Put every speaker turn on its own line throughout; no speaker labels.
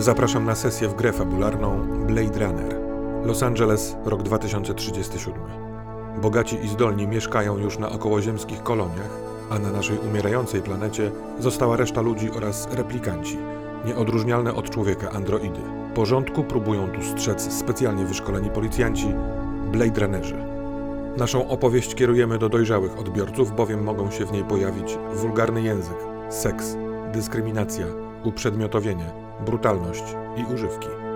Zapraszam na sesję w grę fabularną Blade Runner. Los Angeles, rok 2037. Bogaci i zdolni mieszkają już na okołoziemskich koloniach, a na naszej umierającej planecie została reszta ludzi oraz replikanci, nieodróżnialne od człowieka androidy. Porządku próbują tu strzec specjalnie wyszkoleni policjanci, Blade Runnerzy. Naszą opowieść kierujemy do dojrzałych odbiorców, bowiem mogą się w niej pojawić wulgarny język, seks, dyskryminacja, uprzedmiotowienie, brutalność i używki.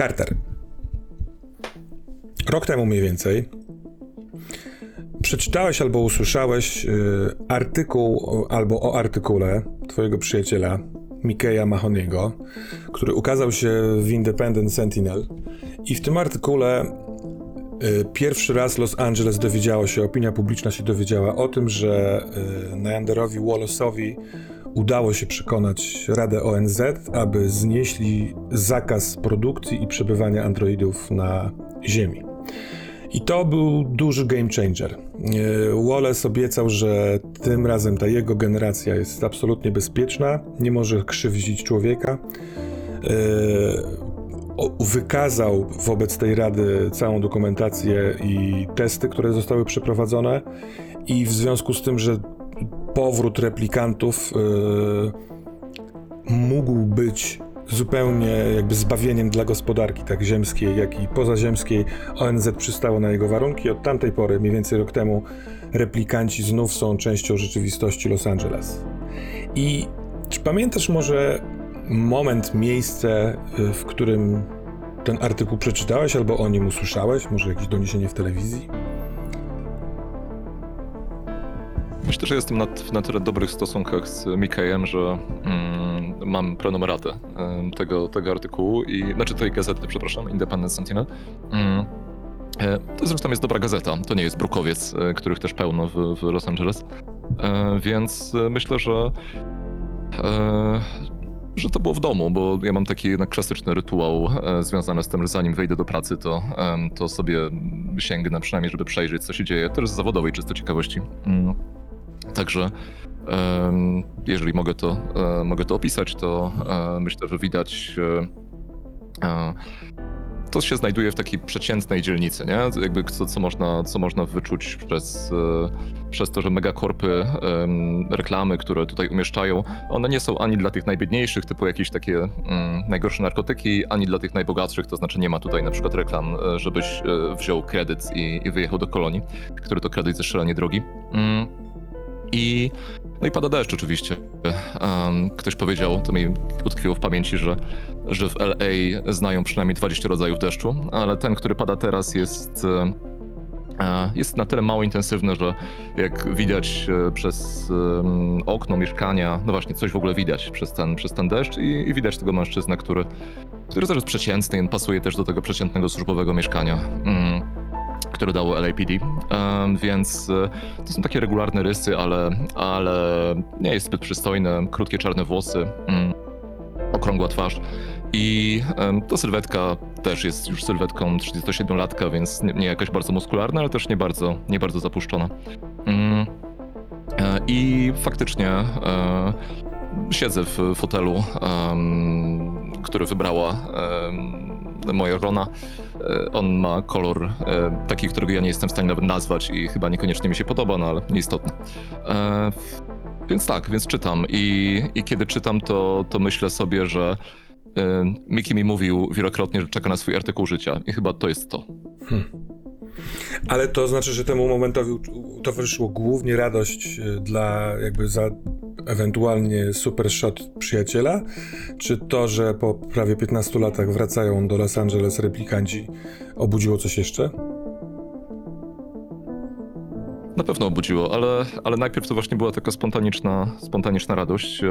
Carter. Rok temu mniej więcej przeczytałeś albo usłyszałeś y, artykuł albo o artykule twojego przyjaciela Mikeya Mahoniego, który ukazał się w Independent Sentinel i w tym artykule y, pierwszy raz Los Angeles dowiedziało się, opinia publiczna się dowiedziała o tym, że y, Neanderowi Wallace'owi udało się przekonać Radę ONZ, aby znieśli zakaz produkcji i przebywania androidów na Ziemi. I to był duży game changer. E, Wallace obiecał, że tym razem ta jego generacja jest absolutnie bezpieczna, nie może krzywdzić człowieka. E, Wykazał wobec tej rady całą dokumentację i testy, które zostały przeprowadzone, i w związku z tym, że powrót replikantów e, mógł być zupełnie jakby zbawieniem dla gospodarki tak ziemskiej, jak i pozaziemskiej. ONZ przystało na jego warunki. Od tamtej pory, mniej więcej rok temu, replikanci znów są częścią rzeczywistości Los Angeles. I czy pamiętasz może moment, miejsce, y, w którym ten artykuł przeczytałeś albo o nim usłyszałeś? Może jakieś doniesienie w telewizji?
Myślę, że jestem na, w na tyle dobrych stosunkach z Mikejem, że mm, mam prenumeratę tego, tego artykułu, i, znaczy tej gazety, przepraszam, Independent Sentinel. Mm. E, To zresztą jest dobra gazeta, to nie jest brukowiec, e, których też pełno w, w Los Angeles. E, Więc myślę, że, że to było w domu, bo ja mam taki jednak klasyczny rytuał związany z tym, że zanim wejdę do pracy, to, to sobie sięgnę przynajmniej, żeby przejrzeć, co się dzieje, też z zawodowej czysto ciekawości. Mm. Także jeżeli mogę to, e, mogę to opisać, to e, myślę, że widać. e, To się znajduje w takiej przeciętnej dzielnicy, nie? Jakby co, co, można, co można wyczuć przez, przez to, że megakorpy, reklamy, które tutaj umieszczają, one nie są ani dla tych najbiedniejszych, typu jakieś takie mm, najgorsze narkotyki, ani dla tych najbogatszych, to znaczy nie ma tutaj na przykład reklam, żebyś wziął kredyt i, i wyjechał do kolonii, który to kredyt jest szalenie drogi. Mm. I, no i pada deszcz oczywiście. Um, ktoś powiedział, to mi utkwiło w pamięci, że, że w LA znają przynajmniej 20 rodzajów deszczu, ale ten, który pada teraz jest, e, e, jest na tyle mało intensywny, że jak widać e, przez okno mieszkania, no właśnie coś w ogóle widać przez ten, przez ten deszcz i, i widać tego mężczyznę, który, który też jest przeciętny pasuje też do tego przeciętnego służbowego mieszkania. Mm które dało LAPD, Em, więc e, to są takie regularne rysy, ale, ale nie jest zbyt przystojny, krótkie czarne włosy, mm, okrągła twarz i em, ta sylwetka też jest już sylwetką 37-latka, więc nie, nie jakaś bardzo muskularna, ale też nie bardzo, nie bardzo zapuszczona. Mm, e, I faktycznie e, siedzę w fotelu, który wybrała moja żona. E, On ma kolor e, taki, którego ja nie jestem w stanie nawet nazwać i chyba niekoniecznie mi się podoba, no ale nieistotne. E, Więc tak, więc czytam i, i kiedy czytam, to, to myślę sobie, że Miki mi mówił wielokrotnie, że czeka na swój artykuł życia i chyba to jest to.
Ale to znaczy, że temu momentowi towarzyszyło głównie radość y, dla jakby za ewentualnie super shot przyjaciela? Czy to, że po prawie 15 latach wracają do Los Angeles replikanci, obudziło coś jeszcze?
Na pewno obudziło, ale, ale najpierw to właśnie była taka spontaniczna, spontaniczna radość,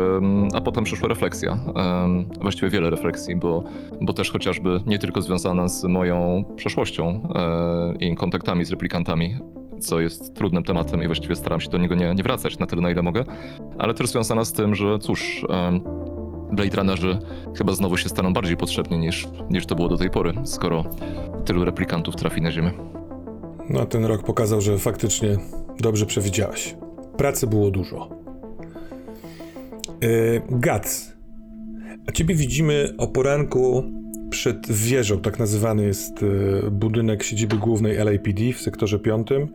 a potem przyszła refleksja. Właściwie wiele refleksji, bo, bo też chociażby nie tylko związana z moją przeszłością e, i kontaktami z replikantami, co jest trudnym tematem i właściwie staram się do niego nie, nie wracać na tyle, na ile mogę, ale też związana z tym, że cóż, Blade Runnerzy chyba znowu się staną bardziej potrzebni niż, niż to było do tej pory, skoro tylu replikantów trafi na Ziemię.
No, ten rok pokazał, że faktycznie dobrze przewidziałeś. Pracy było dużo. Yy, Gac. A ciebie widzimy o poranku przed wieżą, tak nazywany jest yy, budynek siedziby głównej LAPD w sektorze piątym.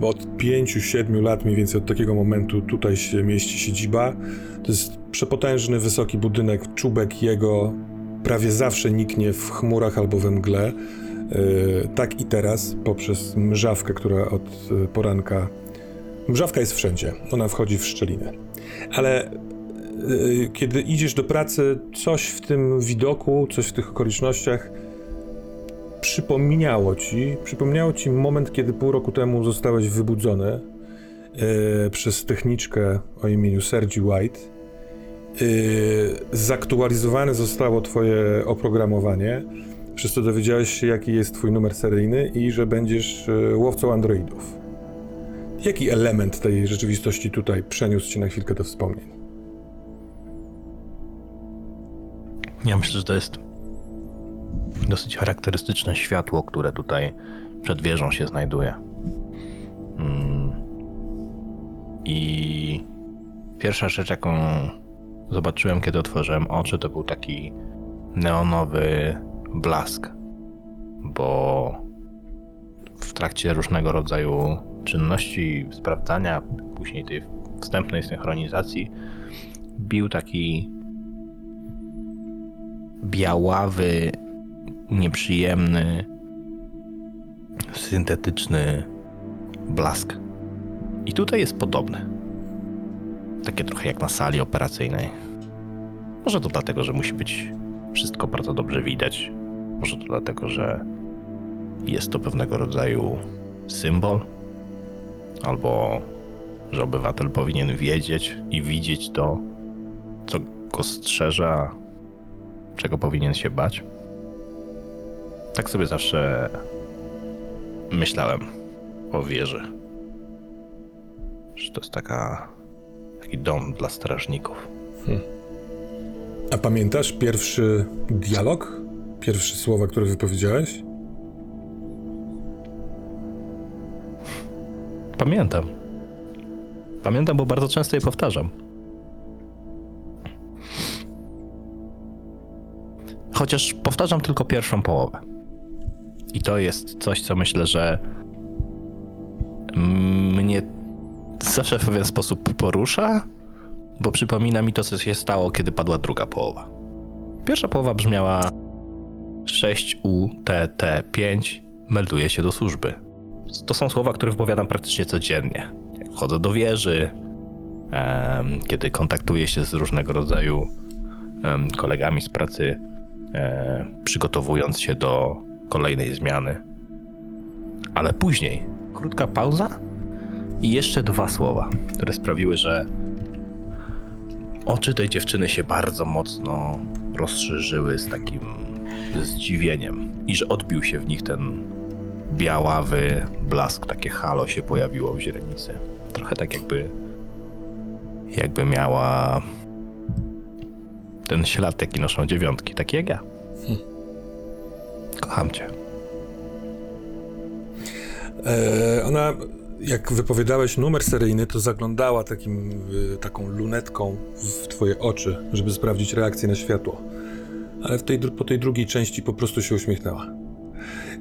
Yy, od 5-7 lat mniej więcej od takiego momentu tutaj się mieści siedziba. To jest przepotężny, wysoki budynek, czubek jego prawie zawsze niknie w chmurach albo we mgle. Yy, tak i teraz, poprzez mrzawkę, która od yy, poranka. Mrzawka jest wszędzie, ona wchodzi w szczelinę. Ale yy, kiedy idziesz do pracy, coś w tym widoku, coś w tych okolicznościach przypomniało ci, przypomniało ci moment, kiedy pół roku temu zostałeś wybudzony przez techniczkę o imieniu Sergi White. Yy, zaktualizowane zostało twoje oprogramowanie, przez dowiedziałeś się, jaki jest twój numer seryjny i że będziesz yy, łowcą androidów. Jaki element tej rzeczywistości tutaj przeniósł cię na chwilkę do wspomnień?
Ja myślę, że to jest dosyć charakterystyczne światło, które tutaj przed wieżą się znajduje. Mm. I pierwsza rzecz, jaką zobaczyłem, kiedy otworzyłem oczy, to był taki neonowy blask, bo w trakcie różnego rodzaju czynności, sprawdzania, później tej wstępnej synchronizacji, bił taki białawy, nieprzyjemny, syntetyczny blask. I tutaj jest podobny. Takie trochę jak na sali operacyjnej. Może to dlatego, że musi być wszystko bardzo dobrze widać. Może to dlatego, że jest to pewnego rodzaju symbol. Albo że obywatel powinien wiedzieć i widzieć to, co go strzeża, czego powinien się bać. Tak sobie zawsze myślałem o wieży. Że to jest taka, taki dom dla strażników.
A pamiętasz pierwszy dialog? Pierwsze słowa, które wypowiedziałeś?
Pamiętam. Pamiętam, bo bardzo często je powtarzam. Chociaż powtarzam tylko pierwszą połowę. I to jest coś, co myślę, że mnie zawsze w pewien sposób porusza, bo przypomina mi to, co się stało, kiedy padła druga połowa. Pierwsza połowa brzmiała 6UTT5 melduje się do służby. To są słowa, które wypowiadam praktycznie codziennie. Jak wchodzę do wieży, kiedy kontaktuję się z różnego rodzaju kolegami z pracy, e, przygotowując się do kolejnej zmiany. Ale później krótka pauza i jeszcze dwa słowa, które sprawiły, że oczy tej dziewczyny się bardzo mocno rozszerzyły z takim zdziwieniem i że odbił się w nich ten białawy blask, takie halo się pojawiło w źrenicy. Trochę tak jakby jakby miała ten ślad, jaki noszą dziewiątki, taki jak ja. Kocham cię.
E, ona, jak wypowiadałeś numer seryjny, to zaglądała takim, y, taką lunetką w twoje oczy, żeby sprawdzić reakcję na światło. Ale w tej, po tej drugiej części po prostu się uśmiechnęła.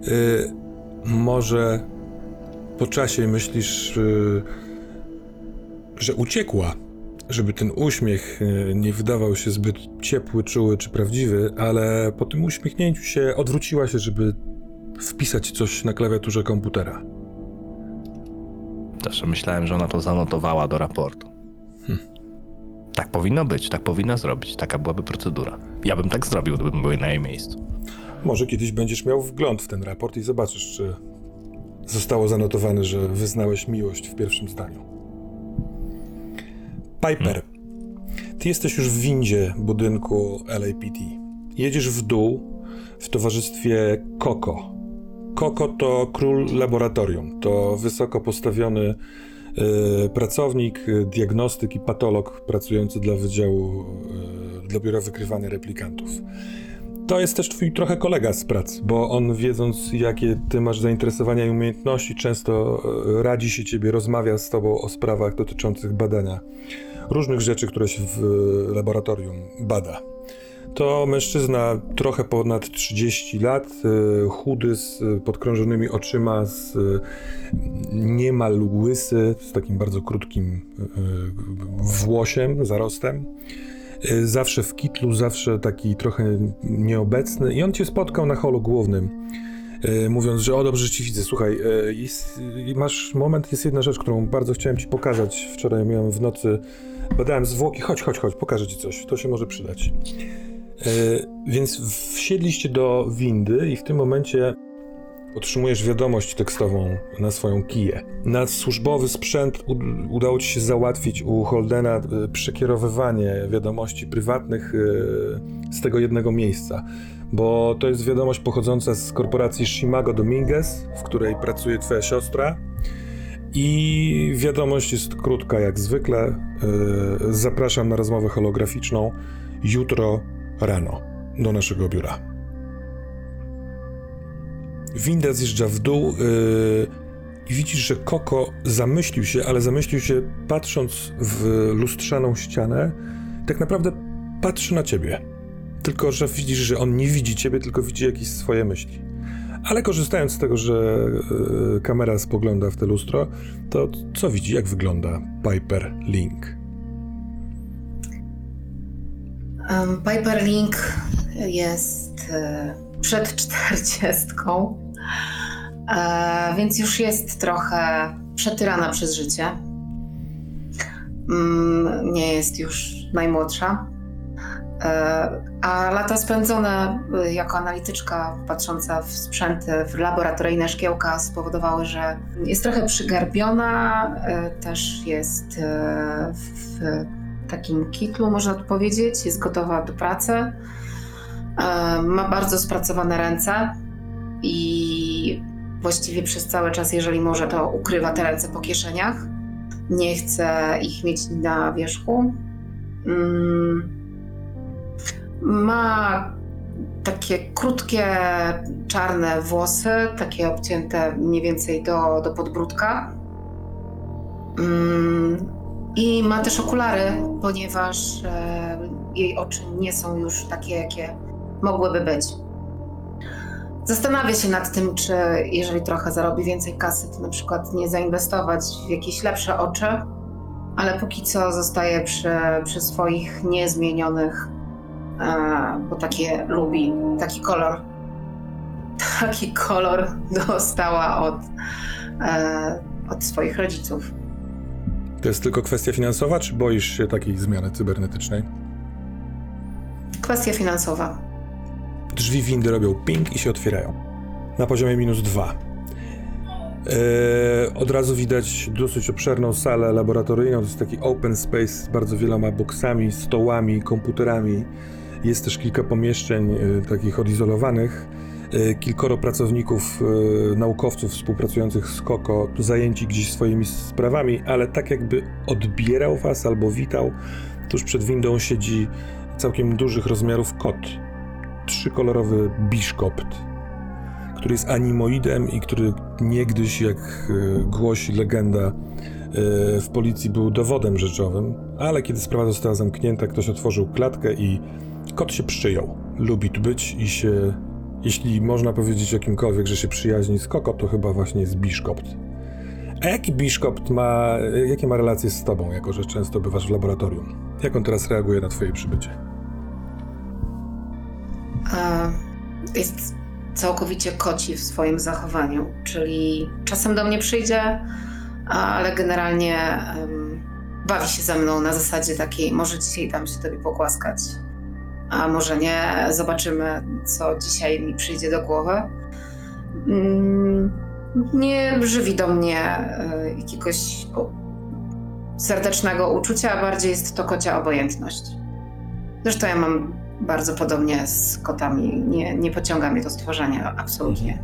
Y, może po czasie myślisz, y, że uciekła, żeby ten uśmiech y, nie wydawał się zbyt ciepły, czuły czy prawdziwy, ale po tym uśmiechnięciu się odwróciła się, żeby wpisać coś na klawiaturze komputera.
Zawsze myślałem, że ona to zanotowała do raportu. Tak powinno być, tak powinna zrobić, taka byłaby procedura. Ja bym tak zrobił, gdybym był na jej miejscu.
Może kiedyś będziesz miał wgląd w ten raport i zobaczysz, czy zostało zanotowane, że wyznałeś miłość w pierwszym zdaniu. Piper, ty jesteś już w windzie budynku LAPD. Jedziesz w dół w towarzystwie Coco. Coco to król laboratorium. To wysoko postawiony pracownik, e, diagnostyk i patolog pracujący dla Wydziału e, dla Biura Wykrywania Replikantów. To jest też twój trochę kolega z prac, bo on wiedząc jakie ty masz zainteresowania i umiejętności, często e, radzi się ciebie, rozmawia z tobą o sprawach dotyczących badania różnych rzeczy, które się w e, laboratorium bada. To mężczyzna trochę ponad 30 lat, e, chudy, z e, podkrążonymi oczyma, z e, niemal łysy, z takim bardzo krótkim włosiem, zarostem. Zawsze w kitlu, zawsze taki trochę nieobecny. I on cię spotkał na holu głównym, mówiąc, że o dobrze, że ci widzę. Słuchaj, jest, masz moment, jest jedna rzecz, którą bardzo chciałem ci pokazać. Wczoraj miałem w nocy, badałem zwłoki. Chodź, chodź, chodź, pokażę ci coś. To się może przydać. E, Więc wsiedliście do windy i w tym momencie otrzymujesz wiadomość tekstową na swoją kiję. Na służbowy sprzęt udało ci się załatwić u Holdena e, przekierowywanie wiadomości prywatnych e, z tego jednego miejsca, bo to jest wiadomość pochodząca z korporacji Shimago Dominguez, w której pracuje twoja siostra. I wiadomość jest krótka jak zwykle. Zapraszam na rozmowę holograficzną jutro rano do naszego biura. Winda zjeżdża w dół yy, i widzisz, że Koko zamyślił się, ale zamyślił się patrząc w lustrzaną ścianę. Tak naprawdę patrzy na ciebie. Tylko, że widzisz, że on nie widzi ciebie, tylko widzi jakieś swoje myśli. Ale korzystając z tego, że yy, kamera spogląda w te lustro, to co widzi, jak wygląda Piper Link?
Um, Piper Link jest e, przed czterdziestką, e, więc już jest trochę przetyrana przez życie. Mm, nie jest już najmłodsza. E, a lata spędzone jako analityczka patrząca w sprzęty, w laboratoryjne szkiełka spowodowały, że jest trochę przygarbiona, też jest w takim kitlu, można tu powiedzieć, jest gotowa do pracy. E, Ma bardzo spracowane ręce i właściwie przez cały czas, jeżeli może, to ukrywa te ręce po kieszeniach. Nie chce ich mieć na wierzchu. Mm. Ma takie krótkie, czarne włosy, takie obcięte mniej więcej do, do podbródka. I ma też okulary, ponieważ e, jej oczy nie są już takie, jakie mogłyby być. Zastanawia się nad tym, czy jeżeli trochę zarobi więcej kasy, to na przykład nie zainwestować w jakieś lepsze oczy, ale póki co zostaje przy, przy swoich niezmienionych, e, bo takie lubi, taki kolor. Taki kolor dostała od, e, od swoich rodziców.
To jest tylko kwestia finansowa, czy boisz się takiej zmiany cybernetycznej?
Kwestia finansowa.
Drzwi windy robią ping i się otwierają. Na poziomie minus dwa. Eee, od razu widać dosyć obszerną salę laboratoryjną. To jest taki open space z bardzo wieloma boksami, stołami, komputerami. Jest też kilka pomieszczeń e, takich odizolowanych. E, kilkoro pracowników, e, naukowców współpracujących z Koko, zajęci gdzieś swoimi sprawami, ale tak jakby odbierał was albo witał. Tuż przed windą siedzi całkiem dużych rozmiarów kot trzykolorowy biszkopt, który jest animoidem i który niegdyś, jak e, głosi legenda, w policji był dowodem rzeczowym, ale kiedy sprawa została zamknięta, ktoś otworzył klatkę i kot się przyjął. Lubi tu być i się, jeśli można powiedzieć jakimkolwiek, że się przyjaźni z Koko, to chyba właśnie jest biszkopt. A jaki biszkopt ma, jakie ma relacje z tobą, jako że często bywasz w laboratorium? Jak on teraz reaguje na twoje przybycie?
E, jest całkowicie koci w swoim zachowaniu, czyli czasem do mnie przyjdzie, ale generalnie em, bawi się ze mną na zasadzie takiej, może dzisiaj dam się tobie pogłaskać, a może nie, zobaczymy, co dzisiaj mi przyjdzie do głowy. Mm, nie żywi do mnie e, jakiegoś serdecznego uczucia, a bardziej jest to kocia obojętność. Zresztą ja mam bardzo podobnie z kotami. Nie, nie pociąga mnie to stworzenie, absolutnie.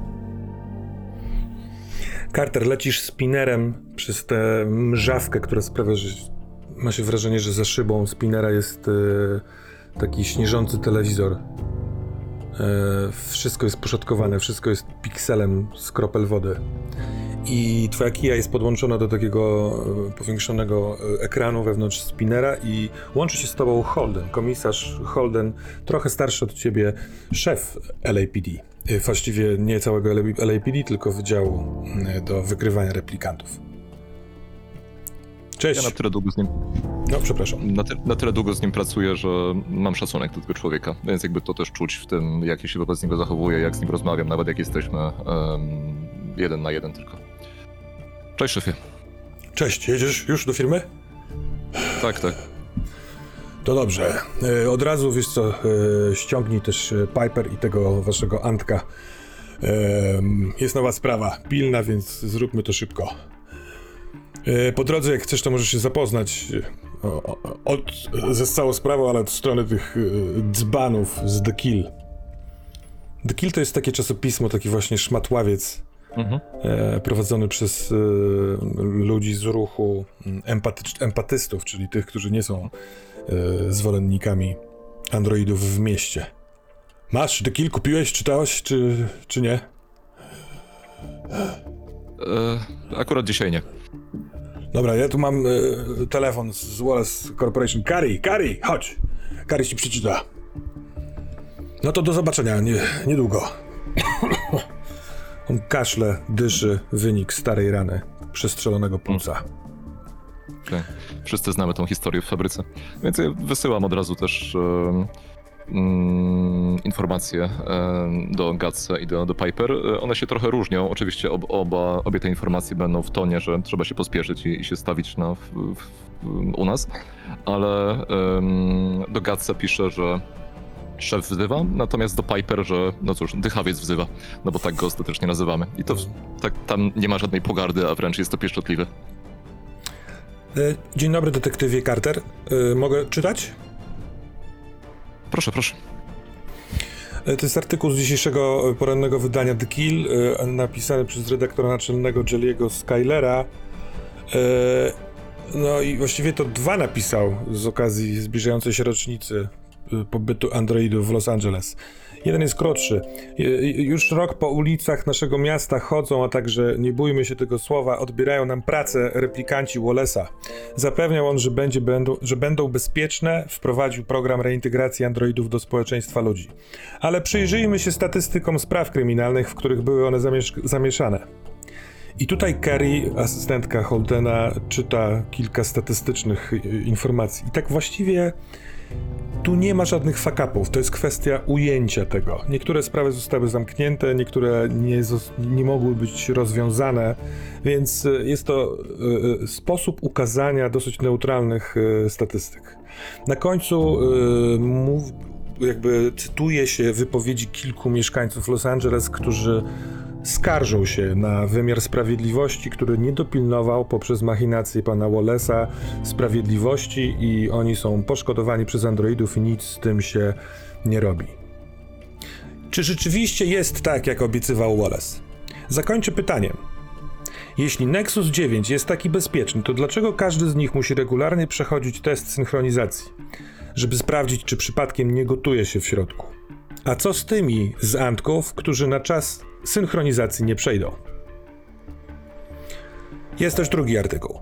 Carter, lecisz spinnerem przez tę mrzawkę, która sprawia, że ma się wrażenie, że za szybą spinera jest e, taki śnieżący telewizor. E, wszystko jest poszatkowane, wszystko jest pikselem z kropel wody. I twoja kija jest podłączona do takiego e, powiększonego e, ekranu wewnątrz spinera i łączy się z tobą Holden, komisarz Holden, trochę starszy od ciebie, szef LAPD. E, Właściwie nie całego LAPD, tylko wydziału do wykrywania replikantów. Cześć.
Ja na tyle długo z nim,
No, przepraszam.
na, ty, na tyle długo z nim pracuję, że mam szacunek do tego człowieka, więc jakby to też czuć w tym, jak ja się wobec niego zachowuję, jak z nim rozmawiam, nawet jak jesteśmy em, jeden na jeden tylko. Cześć szefie.
Cześć, jedziesz już do firmy?
Tak, tak.
To dobrze. E, Od razu, wiesz co, e, ściągnij też e, Piper i tego waszego Antka. Jest nowa sprawa, pilna, więc zróbmy to szybko. E, Po drodze, jak chcesz, to możesz się zapoznać e, od, ze całą sprawą, ale od strony tych e, dzbanów z The Kill. The Kill to jest takie czasopismo, taki właśnie szmatławiec
Mhm.
prowadzony przez ludzi z ruchu mm, empatycz, empatystów, czyli tych, którzy nie są zwolennikami androidów w mieście. Masz, The Kill kupiłeś, czytałeś, czy, czy nie?
Akurat dzisiaj nie.
Dobra, ja tu mam e, telefon z Wallace Corporation. Kari, Kari, chodź. Kari ci przeczyta. No to do zobaczenia, nie, niedługo. On kaszle, dyszy, wynik starej rany, przestrzelonego płuca.
Okej. Wszyscy znamy tą historię w fabryce. Więc ja wysyłam od razu też mm, informacje em, do Gatsa i do, do Piper. E, One się trochę różnią. Oczywiście ob, oba, obie te informacje będą w tonie, że trzeba się pospieszyć i, i się stawić na, w, w, u nas. Ale em, do Gatsa pisze, że szef wzywa, natomiast do Piper, że no cóż, dychawiec wzywa, no bo tak go ostatecznie nazywamy. I to tak, tam nie ma żadnej pogardy, a wręcz jest to pieszczotliwe.
E, Dzień dobry, detektywie Carter. E, Mogę czytać?
Proszę, proszę.
E, To jest artykuł z dzisiejszego e, porannego wydania The Kill, e, napisany przez redaktora naczelnego Jelliego Skylera. No i właściwie to dwa napisał z okazji zbliżającej się rocznicy pobytu androidów w Los Angeles. Jeden jest krótszy. Już rok po ulicach naszego miasta chodzą, a także, nie bójmy się tego słowa, odbierają nam pracę replikanci Wallace'a. Zapewniał on, że, będzie, będą, że będą bezpieczne, wprowadził program reintegracji androidów do społeczeństwa ludzi. Ale przyjrzyjmy się statystykom spraw kryminalnych, w których były one zamiesz- zamieszane. I tutaj Carrie, asystentka Holdena, czyta kilka statystycznych y, informacji. I tak właściwie tu nie ma żadnych fakapów. To jest kwestia ujęcia tego. Niektóre sprawy zostały zamknięte, niektóre nie, nie mogły być rozwiązane, więc y, jest to y, sposób ukazania dosyć neutralnych y, statystyk. Na końcu y, mów, jakby cytuje się wypowiedzi kilku mieszkańców Los Angeles, którzy skarżą się na wymiar sprawiedliwości, który nie dopilnował poprzez machinacje pana Wallace'a sprawiedliwości i oni są poszkodowani przez androidów i nic z tym się nie robi. Czy rzeczywiście jest tak, jak obiecywał Wallace? Zakończę pytaniem. Jeśli Nexus 9 jest taki bezpieczny, to dlaczego każdy z nich musi regularnie przechodzić test synchronizacji, żeby sprawdzić, czy przypadkiem nie gotuje się w środku? A co z tymi z Antków, którzy na czas synchronizacji nie przejdą? Jest też drugi artykuł.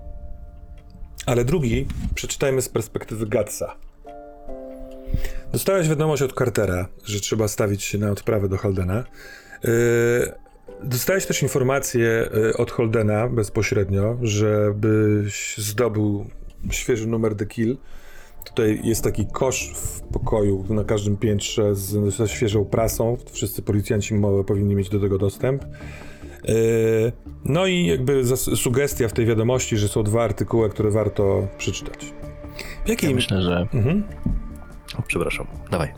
Ale drugi przeczytajmy z perspektywy Gatsa. Dostałeś wiadomość od Cartera, że trzeba stawić się na odprawę do Holdena. Yy, dostałeś też informację yy, od Holdena bezpośrednio, żebyś zdobył świeży numer The Kill. Tutaj jest taki kosz w pokoju na każdym piętrze z, ze świeżą prasą. Wszyscy policjanci powinni mieć do tego dostęp. Yy, No i jakby sugestia w tej wiadomości, że są dwa artykuły, które warto przeczytać. W
Ja
jakim...
myślę, że...
Mhm.
O, przepraszam, dawaj.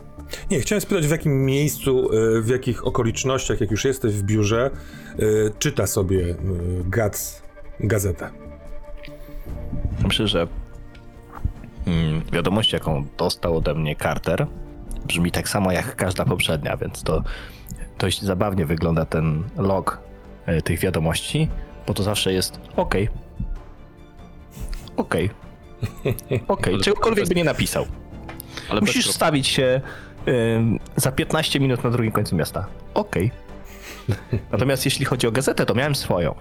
Nie, chciałem spytać, w jakim miejscu, y, w jakich okolicznościach, jak już jesteś w biurze, y, czyta sobie Gac gazetę.
Myślę, że wiadomość, jaką dostał ode mnie Carter, brzmi tak samo jak każda poprzednia, więc to dość zabawnie wygląda ten log e, tych wiadomości, bo to zawsze jest OK. OK. OK. Czegokolwiek by nie napisał.
Ale
Musisz
bez
stawić się ym, za 15 minut na drugim końcu miasta. OK. Natomiast jeśli chodzi o gazetę, to miałem swoją.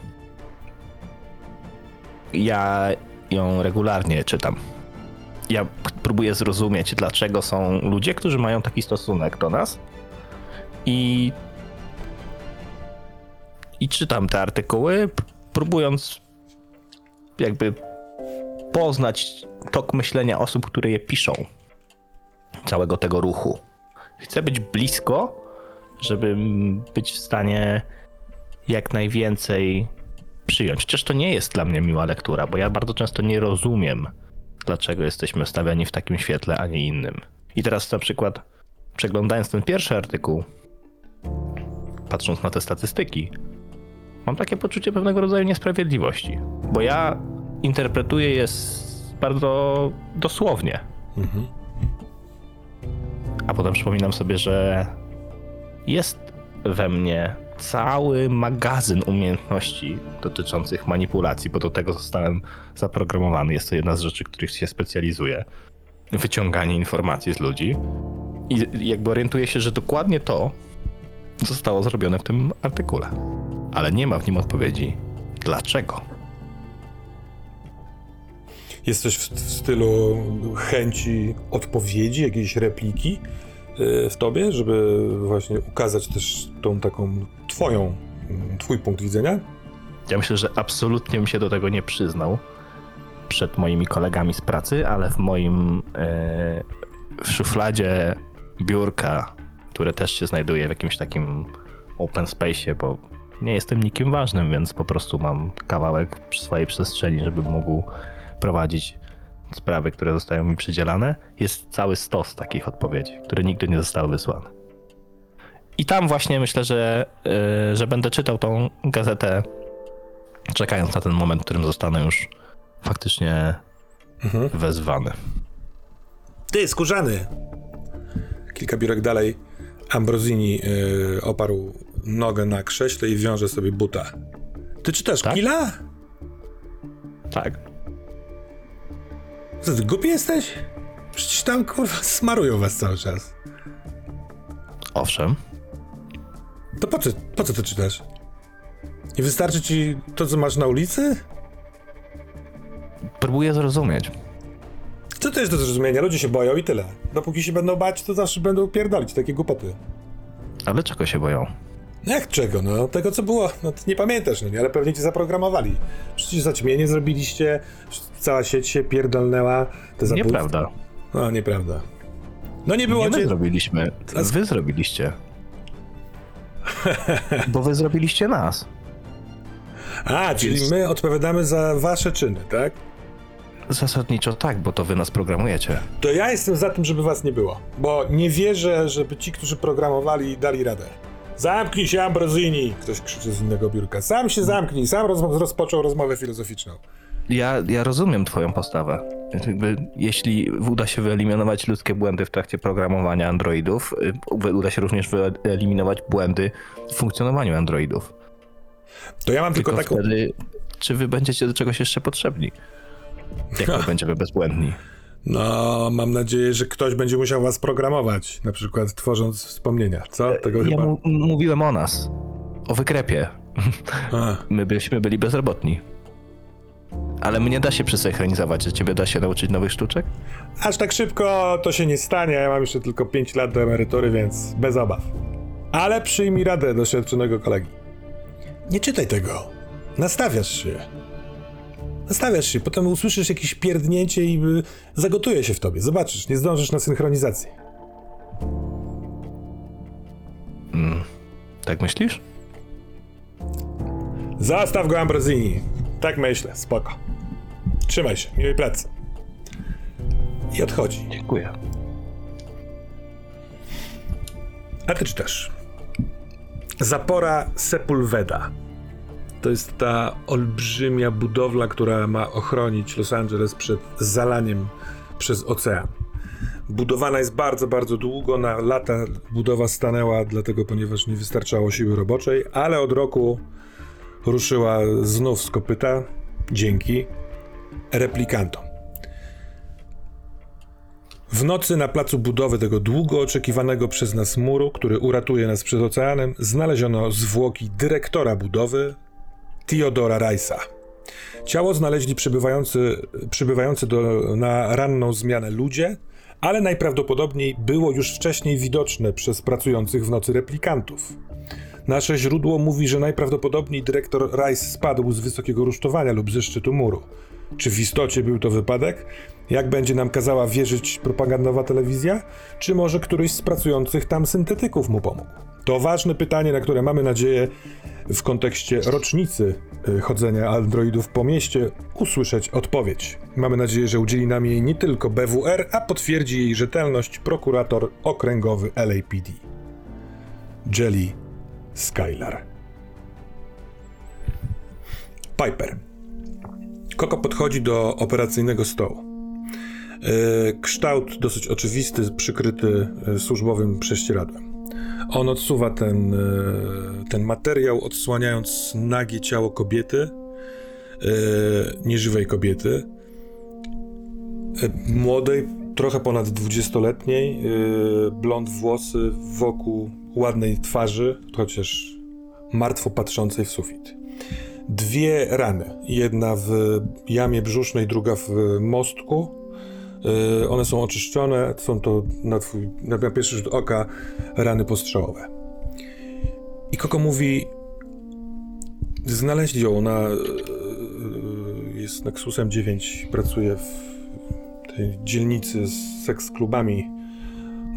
Ja ją regularnie czytam. Ja próbuję zrozumieć, dlaczego są ludzie, którzy mają taki stosunek do nas. I. I czytam te artykuły, próbując jakby poznać tok myślenia osób, które je piszą. Całego tego ruchu. Chcę być blisko, żeby być w stanie jak najwięcej przyjąć. Chociaż to nie jest dla mnie miła lektura, bo ja bardzo często nie rozumiem, dlaczego jesteśmy stawiani w takim świetle, a nie innym. I teraz na przykład, przeglądając ten pierwszy artykuł, patrząc na te statystyki, mam takie poczucie pewnego rodzaju niesprawiedliwości, bo ja interpretuję je bardzo dosłownie.
Mhm.
A potem przypominam sobie, że jest we mnie cały magazyn umiejętności dotyczących manipulacji, bo do tego zostałem zaprogramowany. Jest to jedna z rzeczy, których się specjalizuję. Wyciąganie informacji z ludzi. I jakby orientuję się, że dokładnie to zostało zrobione w tym artykule. Ale nie ma w nim odpowiedzi. Dlaczego?
Jest coś w, stylu chęci odpowiedzi, jakiejś repliki w tobie, żeby właśnie ukazać też tą taką twoją, twój punkt widzenia?
Ja myślę, że absolutnie bym się do tego nie przyznał przed moimi kolegami z pracy, ale w moim e, w szufladzie biurka, które też się znajduje w jakimś takim open space'ie, bo nie jestem nikim ważnym, więc po prostu mam kawałek swojej przestrzeni, żeby mógł prowadzić sprawy, które zostają mi przydzielane. Jest cały stos takich odpowiedzi, które nigdy nie zostały wysłane. I tam właśnie myślę, że, e, że będę czytał tą gazetę czekając na ten moment, w którym zostanę już faktycznie
Mhm.
wezwany.
Ty, skórzany! Kilka biurek dalej Ambrosini y, oparł nogę na krześle i wiąże sobie buta. Ty czytasz
Tak?
Killa?
Tak.
Co ty, głupi jesteś? Przecież tam, kurwa, smarują was cały czas.
Owszem.
To po co, po co to czytasz? Nie wystarczy ci to, co masz na ulicy?
Próbuję zrozumieć.
Co to jest do zrozumienia? Ludzie się boją i tyle. Dopóki się będą bać, to zawsze będą pierdolić takie głupoty.
Ale czego się boją?
Jak czego? No tego, co było. No ty nie pamiętasz, no nie? Ale pewnie cię zaprogramowali. Przecież zaćmienie zrobiliście, cała sieć się pierdolnęła. Te zabójstwa-
Nieprawda.
No, nieprawda. No nie było
Nie my
cię...
zrobiliśmy.
Z-
Wy zrobiliście. Bo wy zrobiliście nas.
A, czyli my odpowiadamy za wasze czyny, tak?
Zasadniczo tak, bo to wy nas programujecie.
To ja jestem za tym, żeby was nie było. Bo nie wierzę, żeby ci, którzy programowali, dali radę. Zamknij się, Ambrosini! Ktoś krzyczy z innego biurka. Sam się zamknij, sam roz rozpoczął rozmowę filozoficzną.
Ja, ja rozumiem twoją postawę. Jakby, jeśli uda się wyeliminować ludzkie błędy w trakcie programowania androidów, y, uda się również wyeliminować błędy w funkcjonowaniu androidów.
To ja mam tylko,
Tylko,
taką...
wtedy, czy wy będziecie do czegoś jeszcze potrzebni? Jak my będziemy bezbłędni?
No, mam nadzieję, że ktoś będzie musiał was programować, na przykład tworząc wspomnienia, co? Tego
Ja
chyba...
mówiłem o nas. O wykrepie.
A,
My byśmy byli bezrobotni. Ale mnie da się przesynchronizować, że ciebie da się nauczyć nowych sztuczek?
aż tak szybko to się nie stanie, ja mam jeszcze tylko 5 lat do emerytury, więc bez obaw. Ale przyjmij radę doświadczonego kolegi. Nie czytaj tego. Nastawiasz się. Nastawiasz się, potem usłyszysz jakieś pierdnięcie i y, zagotuje się w tobie. Zobaczysz, nie zdążysz na synchronizację.
Tak myślisz?
Zastaw go, Ambrosini. Tak myślę, spoko. Trzymaj się, miłej pracy. I odchodzi.
Dziękuję.
A ty czytasz. Zapora Sepulveda. To jest ta olbrzymia budowla, która ma ochronić Los Angeles przed zalaniem przez ocean. Budowana jest bardzo, bardzo długo. Na lata budowa stanęła, dlatego ponieważ nie wystarczało siły roboczej, ale od roku ruszyła znów z kopyta dzięki replikantom. W nocy na placu budowy tego długo oczekiwanego przez nas muru, który uratuje nas przed oceanem, znaleziono zwłoki dyrektora budowy, Theodora Rice'a. Ciało znaleźli przybywający, przybywający do, na ranną zmianę ludzie, ale najprawdopodobniej było już wcześniej widoczne przez pracujących w nocy replikantów. Nasze źródło mówi, że najprawdopodobniej dyrektor Rice spadł z wysokiego rusztowania lub ze szczytu muru. Czy w istocie był to wypadek? Jak będzie nam kazała wierzyć propagandowa telewizja? Czy może któryś z pracujących tam syntetyków mu pomógł? To ważne pytanie, na które mamy nadzieję w kontekście rocznicy y, chodzenia androidów po mieście usłyszeć odpowiedź. Mamy nadzieję, że udzieli nam jej nie tylko BWR, a potwierdzi jej rzetelność prokurator okręgowy LAPD. Jelly Skylar. Piper. Koko podchodzi do operacyjnego stołu. E, Kształt dosyć oczywisty, przykryty e, służbowym prześcieradłem. On odsuwa ten, e, ten materiał, odsłaniając nagie ciało kobiety, nieżywej kobiety, młodej, trochę ponad 20-letniej, e, blond włosy wokół ładnej twarzy, chociaż martwo patrzącej w sufit. Dwie rany. Jedna w jamie brzusznej, druga w mostku. Yy, one są oczyszczone, są to na, twój, na pierwszy rzut oka rany postrzałowe. I Koko mówi, znaleźli ją, ona yy, jest Nexusem 9, pracuje w tej dzielnicy z seks klubami.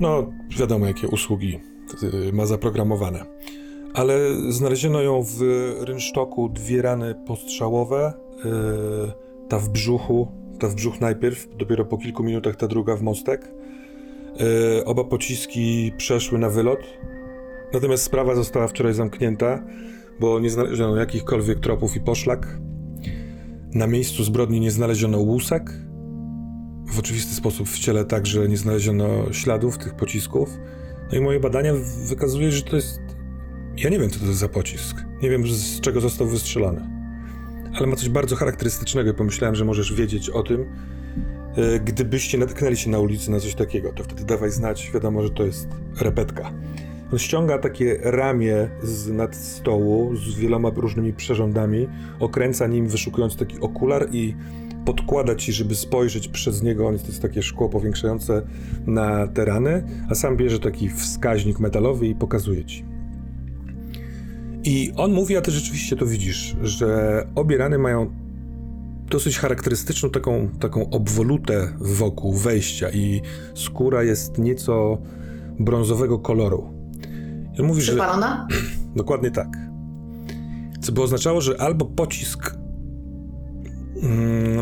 No, wiadomo jakie usługi yy, ma zaprogramowane. Ale znaleziono ją w rynsztoku dwie rany postrzałowe, yy, ta w brzuchu, ta w brzuch najpierw, dopiero po kilku minutach ta druga w mostek. Yy, oba pociski przeszły na wylot, natomiast sprawa została wczoraj zamknięta, bo nie znaleziono jakichkolwiek tropów i poszlak. Na miejscu zbrodni nie znaleziono łusek. W oczywisty sposób w ciele także nie znaleziono śladów tych pocisków. No i moje badania wykazują, że to jest ja nie wiem, co to jest za pocisk. Nie wiem, z czego został wystrzelony. Ale ma coś bardzo charakterystycznego i pomyślałem, że możesz wiedzieć o tym. E, Gdybyście natknęli się na ulicy na coś takiego, to wtedy dawaj znać, wiadomo, że to jest repetka. On ściąga takie ramię z nad stołu z wieloma różnymi przyrządami, okręca nim, wyszukując taki okular i podkłada ci, żeby spojrzeć przez niego, on to jest takie szkło powiększające na te rany, a sam bierze taki wskaźnik metalowy i pokazuje ci. I on mówi, a ty rzeczywiście to widzisz, że obie rany mają dosyć charakterystyczną taką, taką obwolutę wokół wejścia i skóra jest nieco brązowego koloru. I on mówi, że
Przypalona?
dokładnie tak. Co by oznaczało, że albo pocisk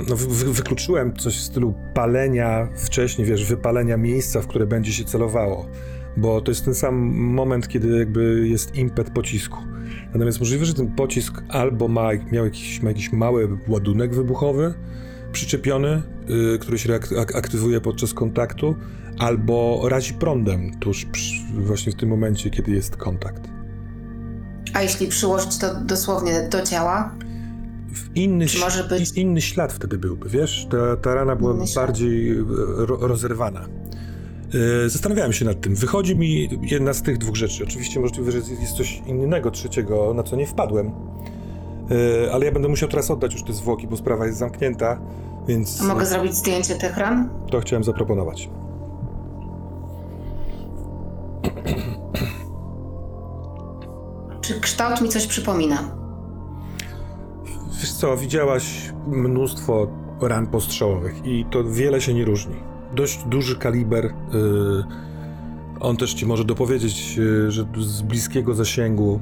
no, wy, wy- wykluczyłem coś w stylu palenia wcześniej, wiesz, wypalenia miejsca, w które będzie się celowało, bo to jest ten sam moment, kiedy jakby jest impet pocisku. Natomiast możliwe, że ten pocisk albo ma, miał jakiś, ma jakiś mały ładunek wybuchowy przyczepiony, y, który się ak- aktywuje podczas kontaktu, albo razi prądem tuż przy, właśnie w tym momencie, kiedy jest kontakt.
A jeśli przyłożyć to dosłownie do ciała?
W Inny,
może być-
inny ślad wtedy byłby, wiesz? Ta, ta rana była
Inny
bardziej e, ro, rozerwana. E, Zastanawiałem się nad tym. Wychodzi mi jedna z tych dwóch rzeczy. Oczywiście możliwe, że jest coś innego, trzeciego, na co nie wpadłem. E, Ale ja będę musiał teraz oddać już te zwłoki, bo sprawa jest zamknięta, więc
A mogę zrobić zdjęcie tych ran?
to chciałem zaproponować.
Czy kształt mi coś przypomina?
Wiesz co, widziałaś mnóstwo ran postrzałowych i to wiele się nie różni. Dość duży kaliber. y, on też ci może dopowiedzieć, y, że z bliskiego zasięgu,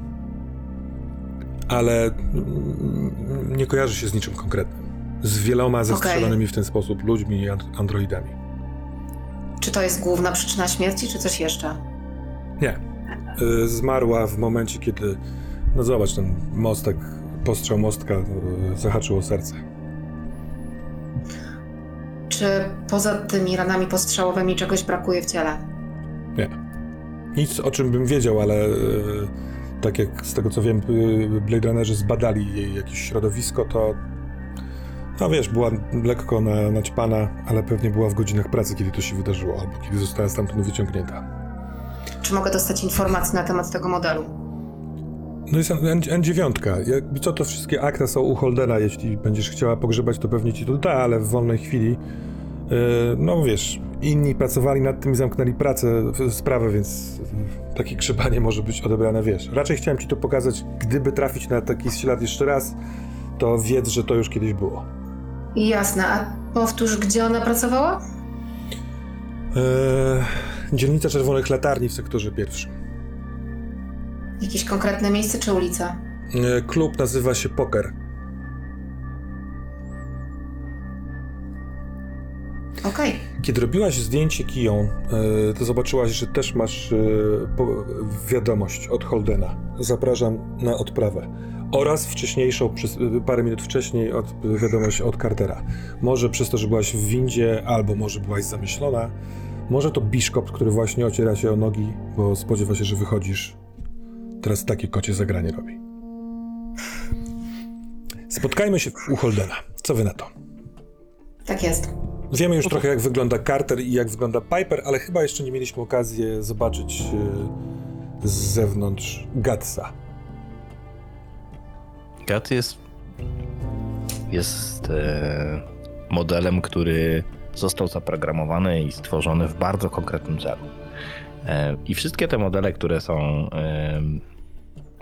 ale mm, nie kojarzy się z niczym konkretnym. Z wieloma zestrzelonymi w ten sposób ludźmi i and- androidami.
Czy to jest główna przyczyna śmierci, czy coś jeszcze?
Nie. y, zmarła w momencie, kiedy, no zobacz, ten mostek, postrzał mostka y, zahaczył o serce.
Czy poza tymi ranami postrzałowymi czegoś brakuje w ciele?
Nic o czym bym wiedział, ale y, tak jak z tego co wiem, y, Blade Runnerzy zbadali jej jakieś środowisko, to no wiesz, była lekko na, naćpana, ale pewnie była w godzinach pracy, kiedy to się wydarzyło, albo kiedy została stamtąd wyciągnięta.
Czy mogę dostać informacje na temat tego modelu?
No jest N- N9. Jakby co to wszystkie akta są u Holdena. Jeśli będziesz chciała pogrzebać, to pewnie ci to da, ale w wolnej chwili. Yy, no wiesz, inni pracowali nad tym i zamknęli pracę, sprawę, więc takie grzebanie może być odebrane, wiesz. Raczej chciałem ci to pokazać, gdyby trafić na taki ślad jeszcze raz, to wiedz, że to już kiedyś było.
Jasne, a powtórz, gdzie ona pracowała?
Yy, dzielnica Czerwonych Latarni w sektorze pierwszym.
Jakieś konkretne miejsce czy ulica?
Yy, klub nazywa się Poker.
Okej.
Kiedy robiłaś zdjęcie kiją, e, to zobaczyłaś, że też masz e, wiadomość od Holdena. Zapraszam na odprawę. Oraz wcześniejszą, e, parę minut wcześniej, od, wiadomość od Cartera. Może przez to, że byłaś w windzie, albo może byłaś zamyślona. Może to Biszkop, który właśnie ociera się o nogi, bo spodziewa się, że wychodzisz. Teraz takie kocie zagranie robi. Spotkajmy się u Holdena. Co wy na to?
Tak jest.
Wiemy już trochę, jak wygląda Carter i jak wygląda Piper, ale chyba jeszcze nie mieliśmy okazji zobaczyć e, z zewnątrz Gatsa.
Gat jest, jest e, modelem, który został zaprogramowany i stworzony w bardzo konkretnym celu. E, I wszystkie te modele, które są, e,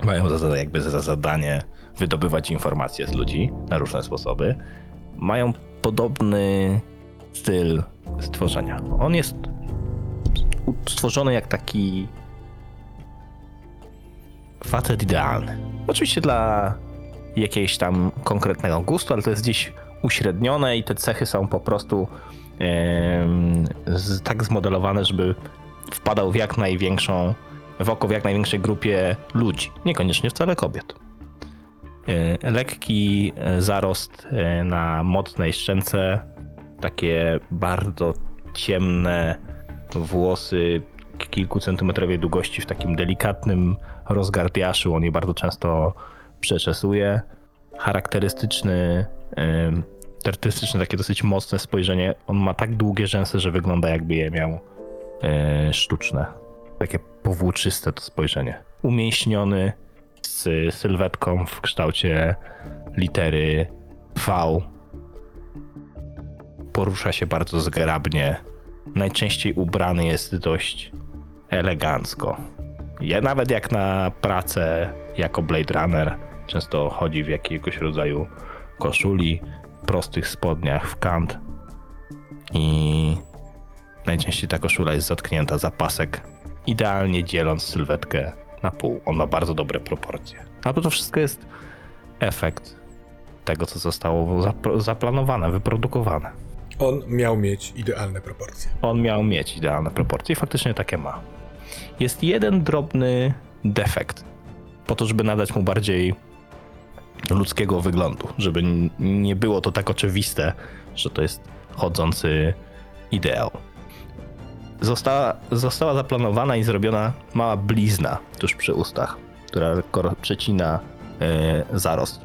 mają za, jakby za zadanie wydobywać informacje z ludzi na różne sposoby, mają podobny styl stworzenia. On jest stworzony jak taki facet idealny. Oczywiście dla jakiegoś tam konkretnego gustu, ale to jest gdzieś uśrednione i te cechy są po prostu z, tak zmodelowane, żeby wpadał w jak największą, w oko w jak największej grupie ludzi, niekoniecznie wcale kobiet. E, Lekki e, zarost e, na mocnej szczęce, takie bardzo ciemne włosy kilkucentymetrowej długości w takim delikatnym rozgardiaszu. On je bardzo często przeczesuje. Charakterystyczny, charakterystyczne takie dosyć mocne spojrzenie. On ma tak długie rzęsy, że wygląda jakby je miał e, sztuczne. Takie powłóczyste to spojrzenie. Umięśniony z sylwetką w kształcie litery V. Porusza się bardzo zgrabnie. Najczęściej ubrany jest dość elegancko. Ja nawet jak na pracę jako Blade Runner często chodzi w jakiegoś rodzaju koszuli, prostych spodniach w kant i najczęściej ta koszula jest zatknięta za pasek, idealnie dzieląc sylwetkę na pół. On ma bardzo dobre proporcje. A to wszystko jest efekt tego, co zostało zaplanowane, wyprodukowane.
On miał mieć idealne proporcje.
On miał mieć idealne proporcje i faktycznie takie ma. Jest jeden drobny defekt, po to, żeby nadać mu bardziej ludzkiego wyglądu, żeby nie było to tak oczywiste, że to jest chodzący ideał. Została, została zaplanowana i zrobiona mała blizna tuż przy ustach, która przecina e, zarost.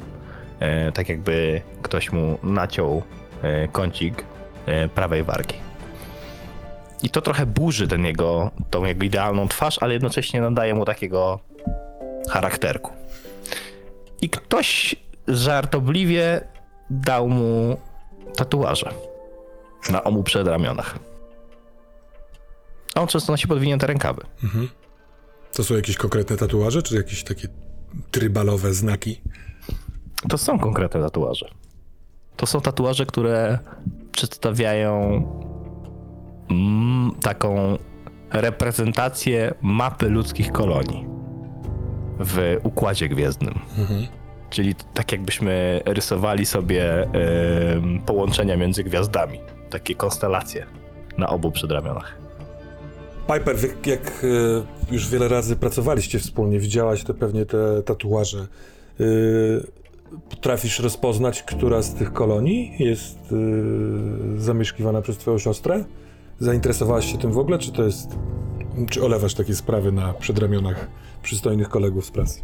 E, tak jakby ktoś mu naciął e, kącik e, prawej wargi. I to trochę burzy ten jego, tą jego idealną twarz, ale jednocześnie nadaje mu takiego charakterku. I ktoś żartobliwie dał mu tatuaże na obu przedramionach. A on często nosi podwinięte rękawy.
To są jakieś konkretne tatuaże, czy jakieś takie trybalowe znaki?
To są konkretne tatuaże. To są tatuaże, które przedstawiają mm, taką reprezentację mapy ludzkich kolonii w układzie gwiezdnym. Czyli tak jakbyśmy rysowali sobie em, połączenia między gwiazdami. Takie konstelacje na obu przedramionach.
Piper, wy- jak e, już wiele razy pracowaliście wspólnie, widziałaś te pewnie te tatuaże. E, potrafisz rozpoznać, która z tych kolonii jest e, zamieszkiwana przez twoją siostrę? Zainteresowałaś się tym w ogóle, czy to jest... Czy olewasz takie sprawy na przedramionach przystojnych kolegów z pracy?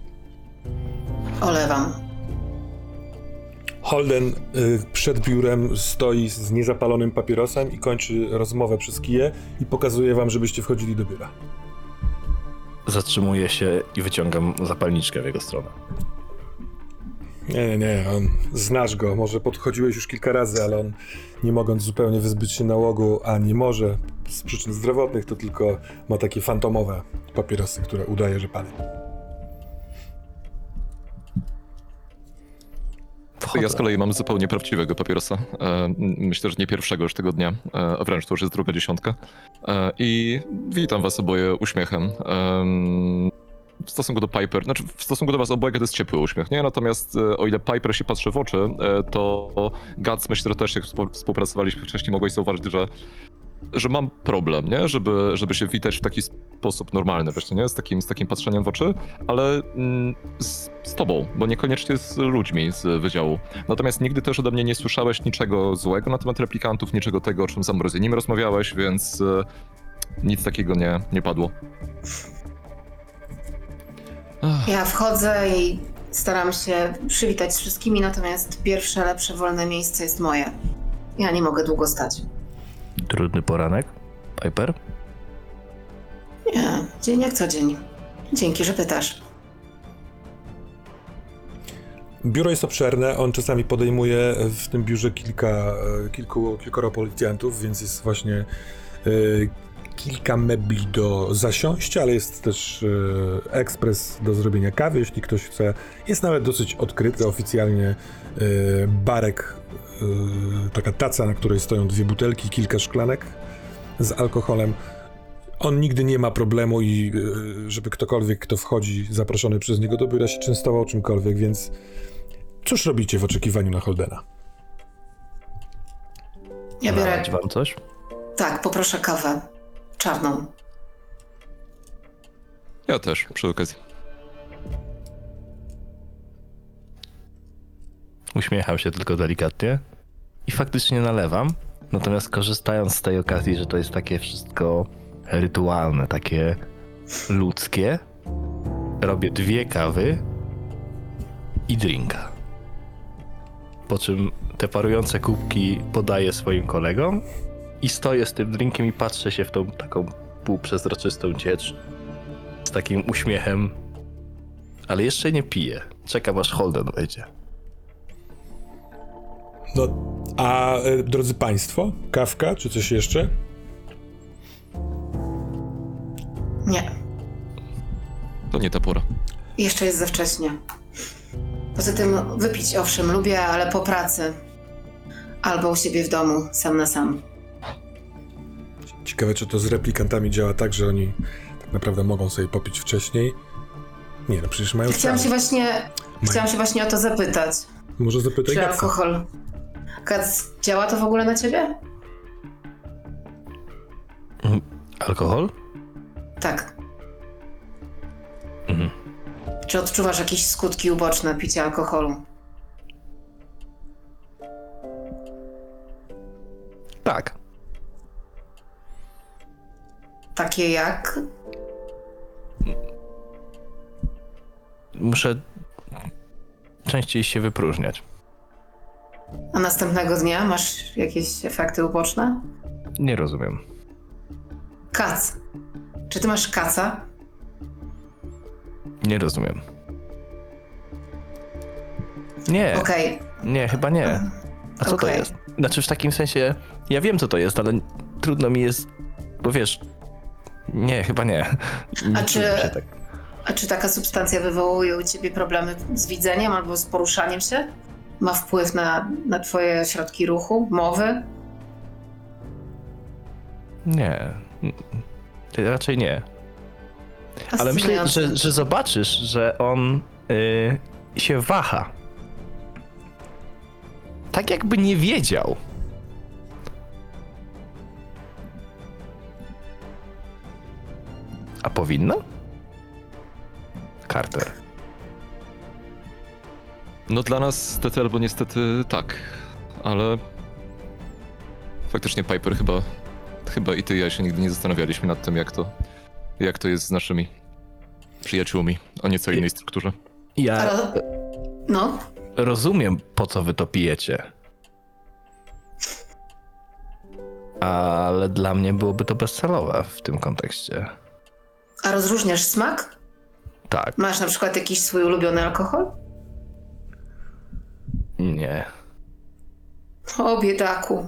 Olewam.
Holden y, przed biurem stoi z niezapalonym papierosem i kończy rozmowę przez kije i pokazuje wam, żebyście wchodzili do biura.
Zatrzymuję się i wyciągam zapalniczkę w jego stronę.
Nie, nie, nie, on, znasz go, może podchodziłeś już kilka razy, ale on nie mogąc zupełnie wyzbyć się nałogu, a nie może z przyczyn zdrowotnych, to tylko ma takie fantomowe papierosy, które udaje, że pali.
Wchodzę.
Ja z kolei mam zupełnie prawdziwego papierosa. E, Myślę, że nie pierwszego już tego dnia, e, a wręcz to już jest druga dziesiątka. E, I witam was oboje uśmiechem. Em, W stosunku do Piper, znaczy w stosunku do was obojga to jest ciepły uśmiech, nie? Natomiast o ile Piper się patrzy w oczy, to Guts myślę, że też jak współ- współpracowaliśmy wcześniej, mogłeś zauważyć, że że mam problem, nie? Żeby, żeby się witać w taki sposób normalny, właśnie, nie? Z takim, z takim patrzeniem w oczy, ale mm, z, z tobą, bo niekoniecznie z ludźmi z wydziału. Natomiast nigdy też ode mnie nie słyszałeś niczego złego na temat replikantów, niczego tego, o czym z Ambrozynim rozmawiałeś, więc e, nic takiego nie, nie padło.
Ja wchodzę i staram się przywitać z wszystkimi, natomiast pierwsze, lepsze, wolne miejsce jest moje. Ja nie mogę długo stać.
Trudny poranek. Piper?
Nie, dzień jak co dzień. Dzięki, że pytasz.
Biuro jest obszerne, on czasami podejmuje w tym biurze kilka, e, kilku, kilkoro policjantów, więc jest właśnie e, kilka mebli do zasiąść, ale jest też e, ekspres do zrobienia kawy, jeśli ktoś chce. Jest nawet dosyć odkryty oficjalnie e, barek, e, taka taca, na której stoją dwie butelki, kilka szklanek z alkoholem. On nigdy nie ma problemu i e, żeby ktokolwiek, kto wchodzi zaproszony przez niego do biura się częstował czymkolwiek, więc cóż robicie w oczekiwaniu na Holdena?
Ja biorę.
Wam coś?
Tak, poproszę kawę. Czarną.
ja też, przy okazji.
Uśmiecham się tylko delikatnie i faktycznie nalewam. Natomiast korzystając z tej okazji, że to jest takie wszystko rytualne, takie ludzkie, robię dwie kawy i drinka. Po czym te parujące kubki podaję swoim kolegom i stoję z tym drinkiem i patrzę się w tą taką półprzezroczystą ciecz z takim uśmiechem, ale jeszcze nie piję. Czekam aż Holden wejdzie.
No, a e, drodzy Państwo, kawka czy coś jeszcze?
Nie,
To nie ta pora.
jeszcze jest za wcześnie. Poza tym wypić owszem lubię, ale po pracy. Albo u siebie w domu, sam na sam.
Ciekawe, czy to z replikantami działa tak, że oni tak naprawdę mogą sobie popić wcześniej. Nie, no przecież mają
Chciałam się właśnie, chciałam się właśnie o to zapytać.
Może zapytaj
Czy
Gatsa.
alkohol... Kac, działa to w ogóle na ciebie?
Alkohol?
Tak.
Mhm.
Czy odczuwasz jakieś skutki uboczne picia alkoholu?
Tak.
Takie jak?
Muszę częściej się wypróżniać.
A następnego dnia masz jakieś efekty uboczne?
Nie rozumiem.
Kac. Czy ty masz kaca?
Nie rozumiem. Nie,
Okej.
nie, chyba nie. A co to
Okej.
jest? Znaczy w takim sensie, ja wiem co to jest, ale trudno mi jest, bo wiesz, nie, chyba nie.
A czy-
tak.
A czy taka substancja wywołuje u ciebie problemy z widzeniem albo z poruszaniem się? Ma wpływ na, na twoje środki ruchu, mowy?
Nie. Raczej nie. Ale myślę, że, że zobaczysz, że on y, się waha. Tak jakby nie wiedział. A powinno? Carter.
No dla nas stety albo niestety tak, ale faktycznie Piper chyba, chyba i ty i ja się nigdy nie zastanawialiśmy nad tym, jak to, jak to jest z naszymi przyjaciółmi o nieco innej strukturze.
Ja.
No,
rozumiem, po co wy to pijecie. Ale dla mnie byłoby to bezcelowe w tym kontekście.
A rozróżniasz smak?
Tak,
Masz na przykład jakiś swój ulubiony alkohol?
nie.
O, biedaku.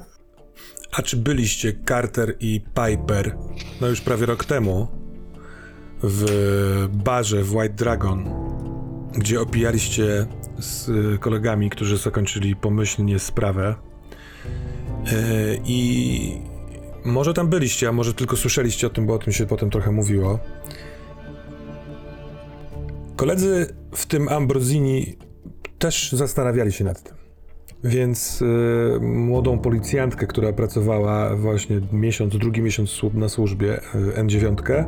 A czy byliście Carter i Piper, no już prawie rok temu, w barze w White Dragon, gdzie opijaliście z kolegami, którzy zakończyli pomyślnie sprawę? Yy, I może tam byliście, a może tylko słyszeliście o tym, bo o tym się potem trochę mówiło. Koledzy, w tym Ambrosini, też zastanawiali się nad tym. Więc y, młodą policjantkę, która pracowała właśnie miesiąc, drugi miesiąc na służbie y, N9,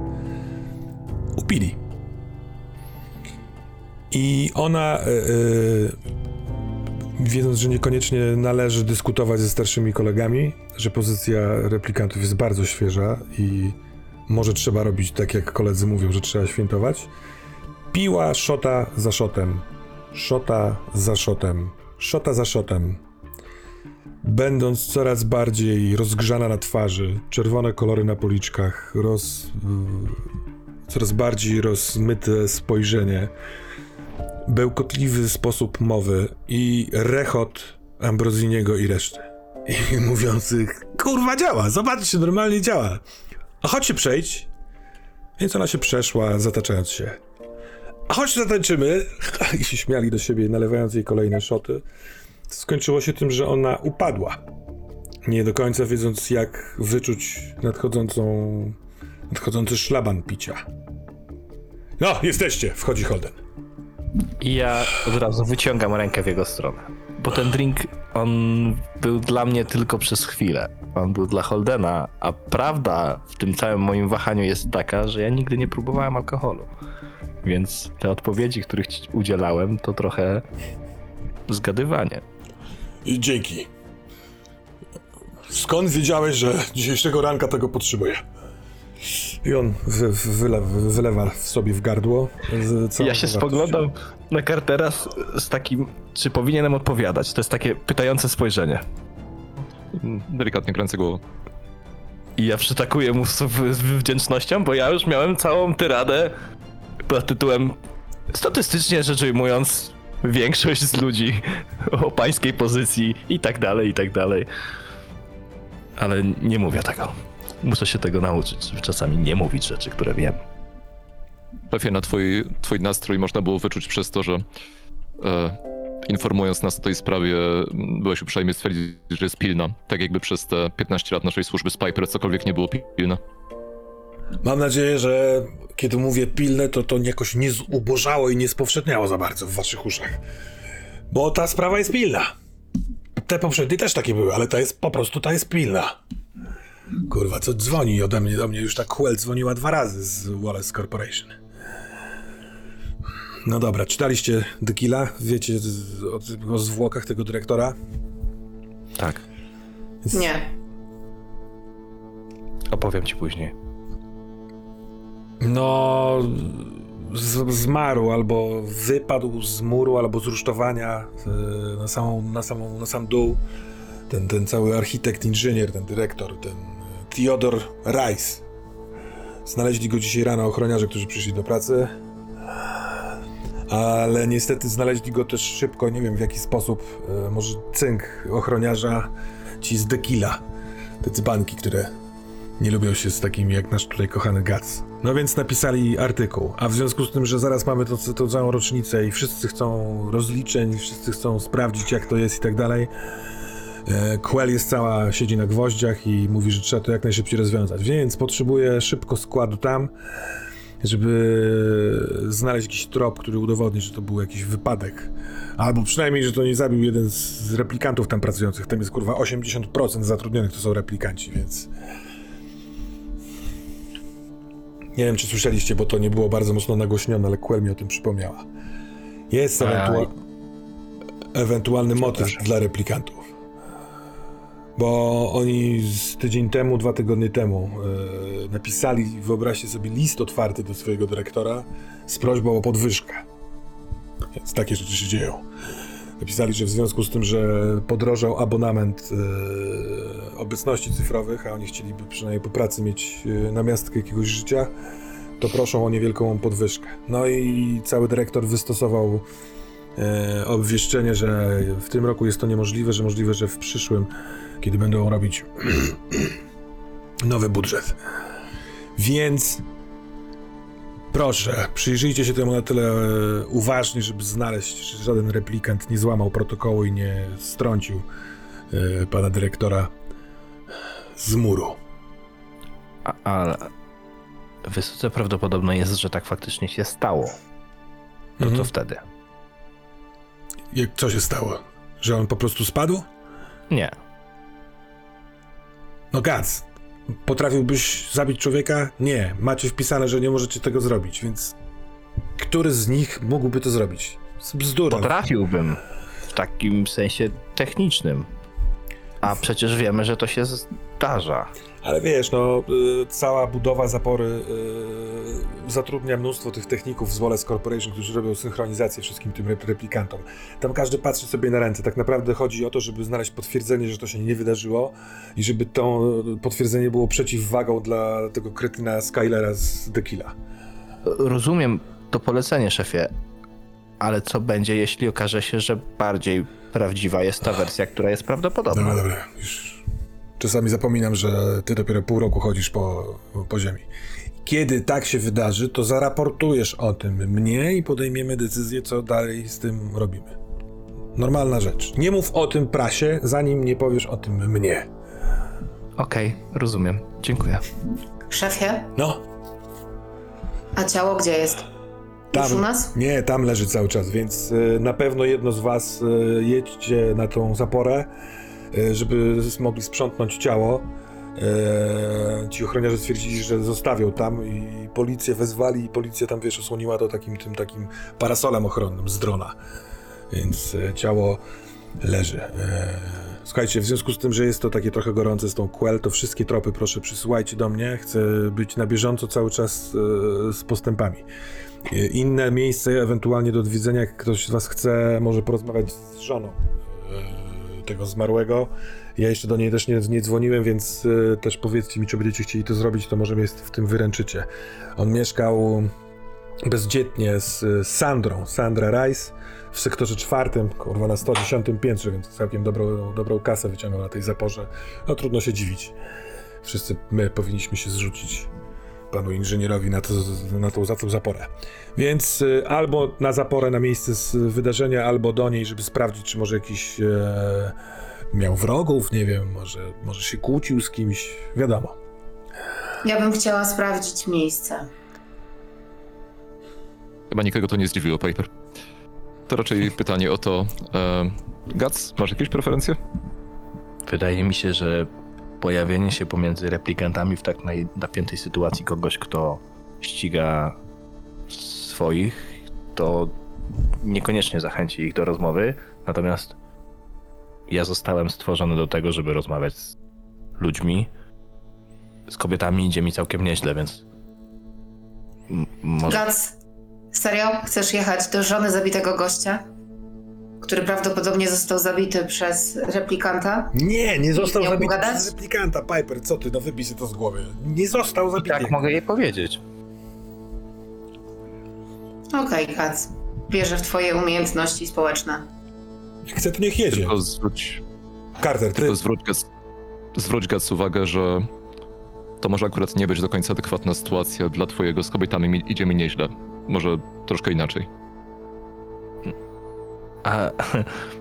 upili. I ona, y, wiedząc, że niekoniecznie należy dyskutować ze starszymi kolegami, że pozycja replikantów jest bardzo świeża i może trzeba robić tak, jak koledzy mówią, że trzeba świętować, piła szota za szotem, szota za szotem, szota za szotem. Będąc coraz bardziej rozgrzana na twarzy, czerwone kolory na policzkach, roz, coraz bardziej rozmyte spojrzenie, bełkotliwy sposób mowy i rechot Ambrosiniego i reszty. I mówiących, kurwa działa, zobaczcie, normalnie działa. A chodź się przejdź. Więc ona się przeszła, zataczając się. Chodź zatańczymy. I się śmiali do siebie, nalewając jej kolejne szoty. Skończyło się tym, że ona upadła. Nie do końca wiedząc, jak wyczuć nadchodzącą, nadchodzący szlaban picia. No, jesteście! Wchodzi Holden.
I ja od razu wyciągam rękę w jego stronę. Bo ten drink, on był dla mnie tylko przez chwilę. On był dla Holdena, a prawda w tym całym moim wahaniu jest taka, że ja nigdy nie próbowałem alkoholu. Więc te odpowiedzi, których ci udzielałem, to trochę zgadywanie.
I dzięki. Skąd wiedziałeś, że dzisiejszego ranka tego potrzebuję? I on wy, wy, wylewa, wylewa sobie w gardło.
Ja się spoglądam na Cartera z, z takim, czy powinienem odpowiadać. To jest takie pytające spojrzenie.
Delikatnie kręcę głową.
I ja przytakuję mu z, z z wdzięcznością, bo ja już miałem całą tyradę pod tytułem statystycznie rzecz ujmując większość z ludzi o pańskiej pozycji i tak dalej, i tak dalej. Ale nie mówię tego. Muszę się tego nauczyć, czasami nie mówić rzeczy, które wiem.
Szefie, na twój, twój nastrój można było wyczuć przez to, że e, informując nas o tej sprawie, byłeś uprzejmy stwierdzić, że jest pilna. Tak jakby przez te 15 lat naszej służby z Piper cokolwiek nie było pilne.
Mam nadzieję, że kiedy mówię pilne, to to jakoś nie zubożało i nie spowszedniało za bardzo w waszych uszach. Bo ta sprawa jest pilna. Te poprzednie też takie były, ale ta jest po prostu, ta jest pilna. Kurwa, co dzwoni ode mnie, do mnie już tak Huel dzwoniła dwa razy z Wallace Corporation. No dobra, czytaliście The Killa? Wiecie o, o zwłokach tego dyrektora?
Tak,
Więc
Nie.
opowiem ci później.
No, z, zmarł albo wypadł z muru, albo z rusztowania e, na, samą, na, samą, na sam dół. Ten, ten cały architekt, inżynier, ten dyrektor, ten e, Theodor Rice. Znaleźli go dzisiaj rano ochroniarze, którzy przyszli do pracy. Ale niestety znaleźli go też szybko, nie wiem w jaki sposób. E, może cynk ochroniarza, ci z Dekila. Te dzbanki, które nie lubią się z takimi jak nasz tutaj kochany Gac. No więc napisali artykuł, a w związku z tym, że zaraz mamy to, tą całą rocznicę i wszyscy chcą rozliczeń, wszyscy chcą sprawdzić jak to jest i tak dalej, e, Quell jest cała, siedzi na gwoździach i mówi, że trzeba to jak najszybciej rozwiązać, więc potrzebuje szybko składu tam, żeby znaleźć jakiś trop, który udowodni, że to był jakiś wypadek. Albo przynajmniej, że to nie zabił jeden z replikantów tam pracujących. Tam jest kurwa 80% zatrudnionych to są replikanci, więc... Nie wiem, czy słyszeliście, bo to nie było bardzo mocno nagłośnione, ale Quell mi o tym przypomniała. Jest ewentua- ewentualny motyw dla replikantów. Bo oni z tydzień temu, dwa tygodnie temu e, napisali, wyobraźcie sobie, list otwarty do swojego dyrektora z prośbą o podwyżkę. Więc takie rzeczy się dzieją. Napisali, że w związku z tym, że podrożał abonament e, obecności cyfrowych, a oni chcieliby przynajmniej po pracy mieć e, namiastkę jakiegoś życia, to proszą o niewielką podwyżkę. No i cały dyrektor wystosował e, obwieszczenie, że w tym roku jest to niemożliwe, że możliwe, że w przyszłym, kiedy będą robić nowy budżet. Więc proszę, przyjrzyjcie się temu na tyle e, uważnie, żeby znaleźć, że żaden replikant nie złamał protokołu i nie strącił e, pana dyrektora z muru.
A, ale wysoce prawdopodobne jest, że tak faktycznie się stało. No
Mhm.
co wtedy?
Jak, co się stało? Że on po prostu spadł?
Nie.
No Gac, potrafiłbyś zabić człowieka? Nie. Macie wpisane, że nie możecie tego zrobić, więc który z nich mógłby to zrobić? Bzdura.
Potrafiłbym w takim sensie technicznym. A przecież wiemy, że to się zdarza.
Ale wiesz, no, y, cała budowa zapory y, zatrudnia mnóstwo tych techników z Wallace Corporation, którzy robią synchronizację wszystkim tym rep- replikantom. Tam każdy patrzy sobie na ręce. Tak naprawdę chodzi o to, żeby znaleźć potwierdzenie, że to się nie wydarzyło i żeby to potwierdzenie było przeciwwagą dla tego kretyna Skylera z Dekila.
Rozumiem to polecenie, szefie, ale co będzie, jeśli okaże się, że bardziej prawdziwa jest ta wersja, która jest prawdopodobna?
Dobra, dobra, już czasami zapominam, że ty dopiero pół roku chodzisz po, po ziemi. Kiedy tak się wydarzy, to zaraportujesz o tym mnie i podejmiemy decyzję, co dalej z tym robimy. Normalna rzecz. Nie mów o tym prasie, zanim nie powiesz o tym mnie.
Okej, rozumiem. Dziękuję.
Szefie,
No,
a ciało gdzie jest? Już u nas?
Nie, tam leży cały czas, więc y, na pewno jedno z was y, jedźcie na tą zaporę, żeby mogli sprzątnąć ciało. Y, ci ochroniarze stwierdzili, że zostawią tam i policję wezwali i policja tam, wiesz, osłoniła to takim tym takim parasolem ochronnym z drona. Więc y, ciało leży. Słuchajcie, w związku z tym, że jest to takie trochę gorące z tą Quell, to wszystkie tropy proszę przysyłajcie do mnie. Chcę być na bieżąco cały czas z postępami. Inne miejsce ewentualnie do odwiedzenia, jak ktoś z was chce, może porozmawiać z żoną tego zmarłego. Ja jeszcze do niej też nie, nie dzwoniłem, więc y, też powiedzcie mi, czy będziecie chcieli to zrobić, to może mnie w tym wyręczycie. On mieszkał bezdzietnie z Sandrą, Sandra Rice, w sektorze czwartym, kurwa na 110 piętrze, więc całkiem dobrą, dobrą kasę wyciągnął na tej zaporze. No trudno się dziwić. Wszyscy my powinniśmy się zrzucić panu inżynierowi na, to, na tą, za tą zaporę. Więc y, albo na zaporę, na miejsce z wydarzenia, albo do niej, żeby sprawdzić, czy może jakiś e, miał wrogów, nie wiem, może, może się kłócił z kimś, wiadomo.
Ja bym chciała sprawdzić miejsce.
Chyba nikogo to nie zdziwiło, Piper. To raczej pytanie o to. E, Gac, masz jakieś preferencje?
Wydaje mi się, że pojawienie się pomiędzy replikantami w tak napiętej sytuacji kogoś, kto ściga swoich, to niekoniecznie zachęci ich do rozmowy. Natomiast ja zostałem stworzony do tego, żeby rozmawiać z ludźmi. Z kobietami idzie mi całkiem nieźle, więc. m- Może.
Gac, serio? Chcesz jechać do żony zabitego gościa? Który prawdopodobnie został zabity przez replikanta?
Nie, nie został zabity
pogadać?
przez replikanta, Piper, co ty, no wybij to z głowy. Nie został
I
zabity.
tak mogę jej powiedzieć.
Okej, Gac. Wierzę w twoje umiejętności społeczne.
Chce, to niech jedzie.
Tylko zwróć,
Carter, ty...
tylko zwróć, Gac, zwróć Gac uwagę, że to może akurat nie być do końca adekwatna sytuacja dla twojego z kobietami mi, idzie mi nieźle. Może troszkę inaczej.
A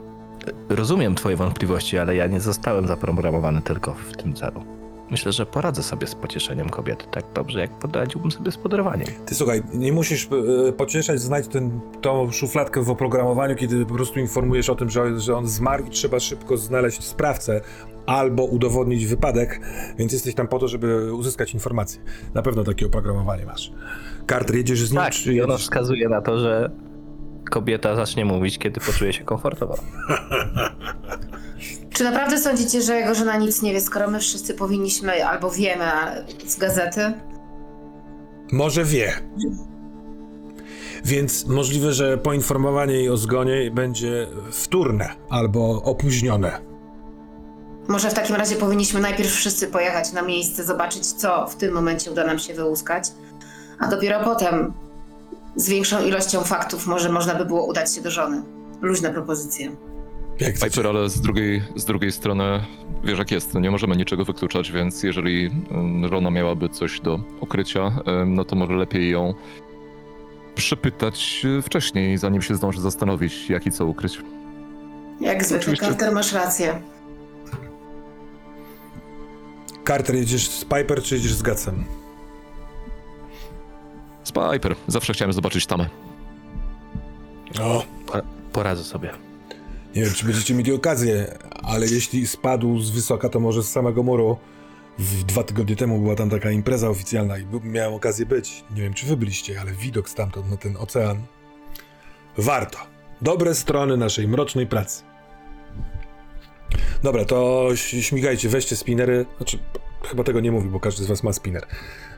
rozumiem Twoje wątpliwości, ale ja nie zostałem zaprogramowany tylko w tym celu. Myślę, że poradzę sobie z pocieszeniem kobiety tak dobrze, jak poradziłbym sobie z podarowaniem.
Ty słuchaj, nie musisz e, pocieszać, znajdź ten, tą szufladkę w oprogramowaniu, kiedy po prostu informujesz o tym, że, że on zmarł i trzeba szybko znaleźć sprawcę, albo udowodnić wypadek, więc jesteś tam po to, żeby uzyskać informacje. Na pewno takie oprogramowanie masz. Carter, jedziesz z nim,
Tak,
czy
i ono
jedziesz...
wskazuje na to, że kobieta zacznie mówić, kiedy poczuje się komfortowo.
Czy naprawdę sądzicie, że jego żona nic nie wie, skoro my wszyscy powinniśmy albo wiemy z gazety?
Może wie. Więc możliwe, że poinformowanie jej o zgonie będzie wtórne albo opóźnione.
Może w takim razie powinniśmy najpierw wszyscy pojechać na miejsce, zobaczyć, co w tym momencie uda nam się wyłuskać, a dopiero potem z większą ilością faktów może można by było udać się do żony. Luźna propozycja.
Jak.
Piper, ale z drugiej, z drugiej strony, wiesz jak jest, nie możemy niczego wykluczać, więc jeżeli ym, żona miałaby coś do ukrycia, no to może lepiej ją przepytać y, wcześniej, zanim się zdąży zastanowić, jak i co ukryć.
Jak zwykle,
Oczywiście.
Carter, masz rację.
Carter, jedziesz z Piper, czy jedziesz z Gutsem?
Z Piper, zawsze chciałem zobaczyć tamę.
O,
Poradzę sobie.
nie wiem, czy będziecie mieli okazję, ale jeśli spadł z wysoka, to może z samego muru. W dwa tygodnie temu była tam taka impreza oficjalna i miałem okazję być. Nie wiem, czy wy byliście, ale widok stamtąd na ten ocean. Warto. Dobre strony naszej mrocznej pracy. Dobra, to ś- śmigajcie, weźcie spinery. Znaczy, chyba tego nie mówi, bo każdy z was ma spinner.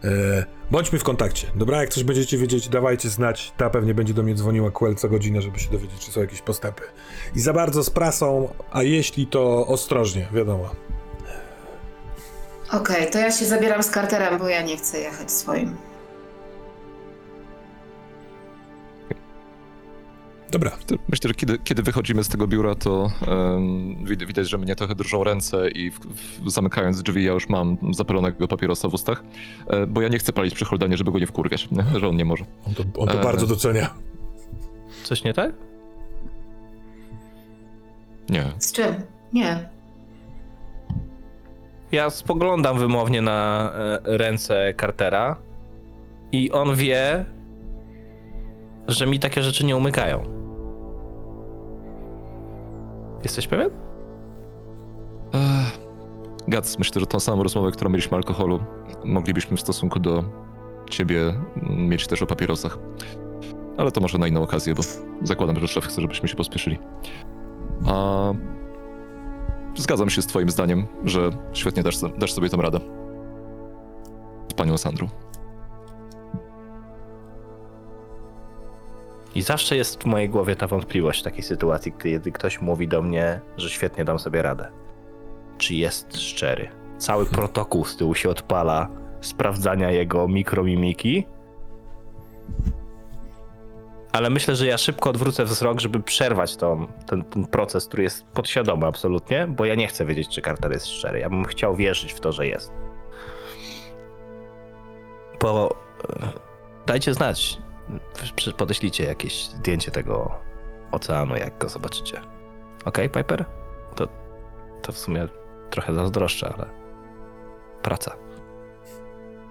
E, bądźmy w kontakcie. Dobra, jak coś będziecie wiedzieć, dawajcie znać. Ta pewnie będzie do mnie dzwoniła Quell co godzinę, żeby się dowiedzieć, czy są jakieś postępy. I za bardzo z prasą, a jeśli to ostrożnie, wiadomo.
Okej, to ja się zabieram z Carterem, bo ja nie chcę jechać swoim.
Dobra,
Myślę, że kiedy, kiedy wychodzimy z tego biura, to um, widać, że mnie trochę drżą ręce i w, w, zamykając drzwi ja już mam zapalonego papierosa w ustach, e, bo ja nie chcę palić przy Holdenie, żeby go nie wkurwiać, nie? że on nie może.
on to, on to
E.
bardzo docenia.
Coś nie tak?
Nie.
Z czym? Nie.
Ja spoglądam wymownie na e, ręce Cartera i on wie, że mi takie rzeczy nie umykają. Jesteś pewien?
Gac, myślę, że tą samą rozmowę, którą mieliśmy o alkoholu, moglibyśmy w stosunku do ciebie mieć też o papierosach. Ale to może na inną okazję, bo zakładam, że szef chce, żebyśmy się pospieszyli. A zgadzam się z twoim zdaniem, że świetnie dasz, dasz sobie tą radę. Z panią Sandrą.
I zawsze jest w mojej głowie ta wątpliwość w takiej sytuacji, kiedy ktoś mówi do mnie, że świetnie dam sobie radę. Czy jest szczery? Cały protokół z tyłu się odpala sprawdzania jego mikromimiki. Ale myślę, że ja szybko odwrócę wzrok, żeby przerwać tą, ten, ten proces, który jest podświadomy absolutnie, bo ja nie chcę wiedzieć, czy Carter jest szczery. Ja bym chciał wierzyć w to, że jest. Bo e, dajcie znać, Podeślijcie jakieś zdjęcie tego oceanu, jak go zobaczycie. Okej, Piper? To, to w sumie trochę zazdroszczę, ale praca.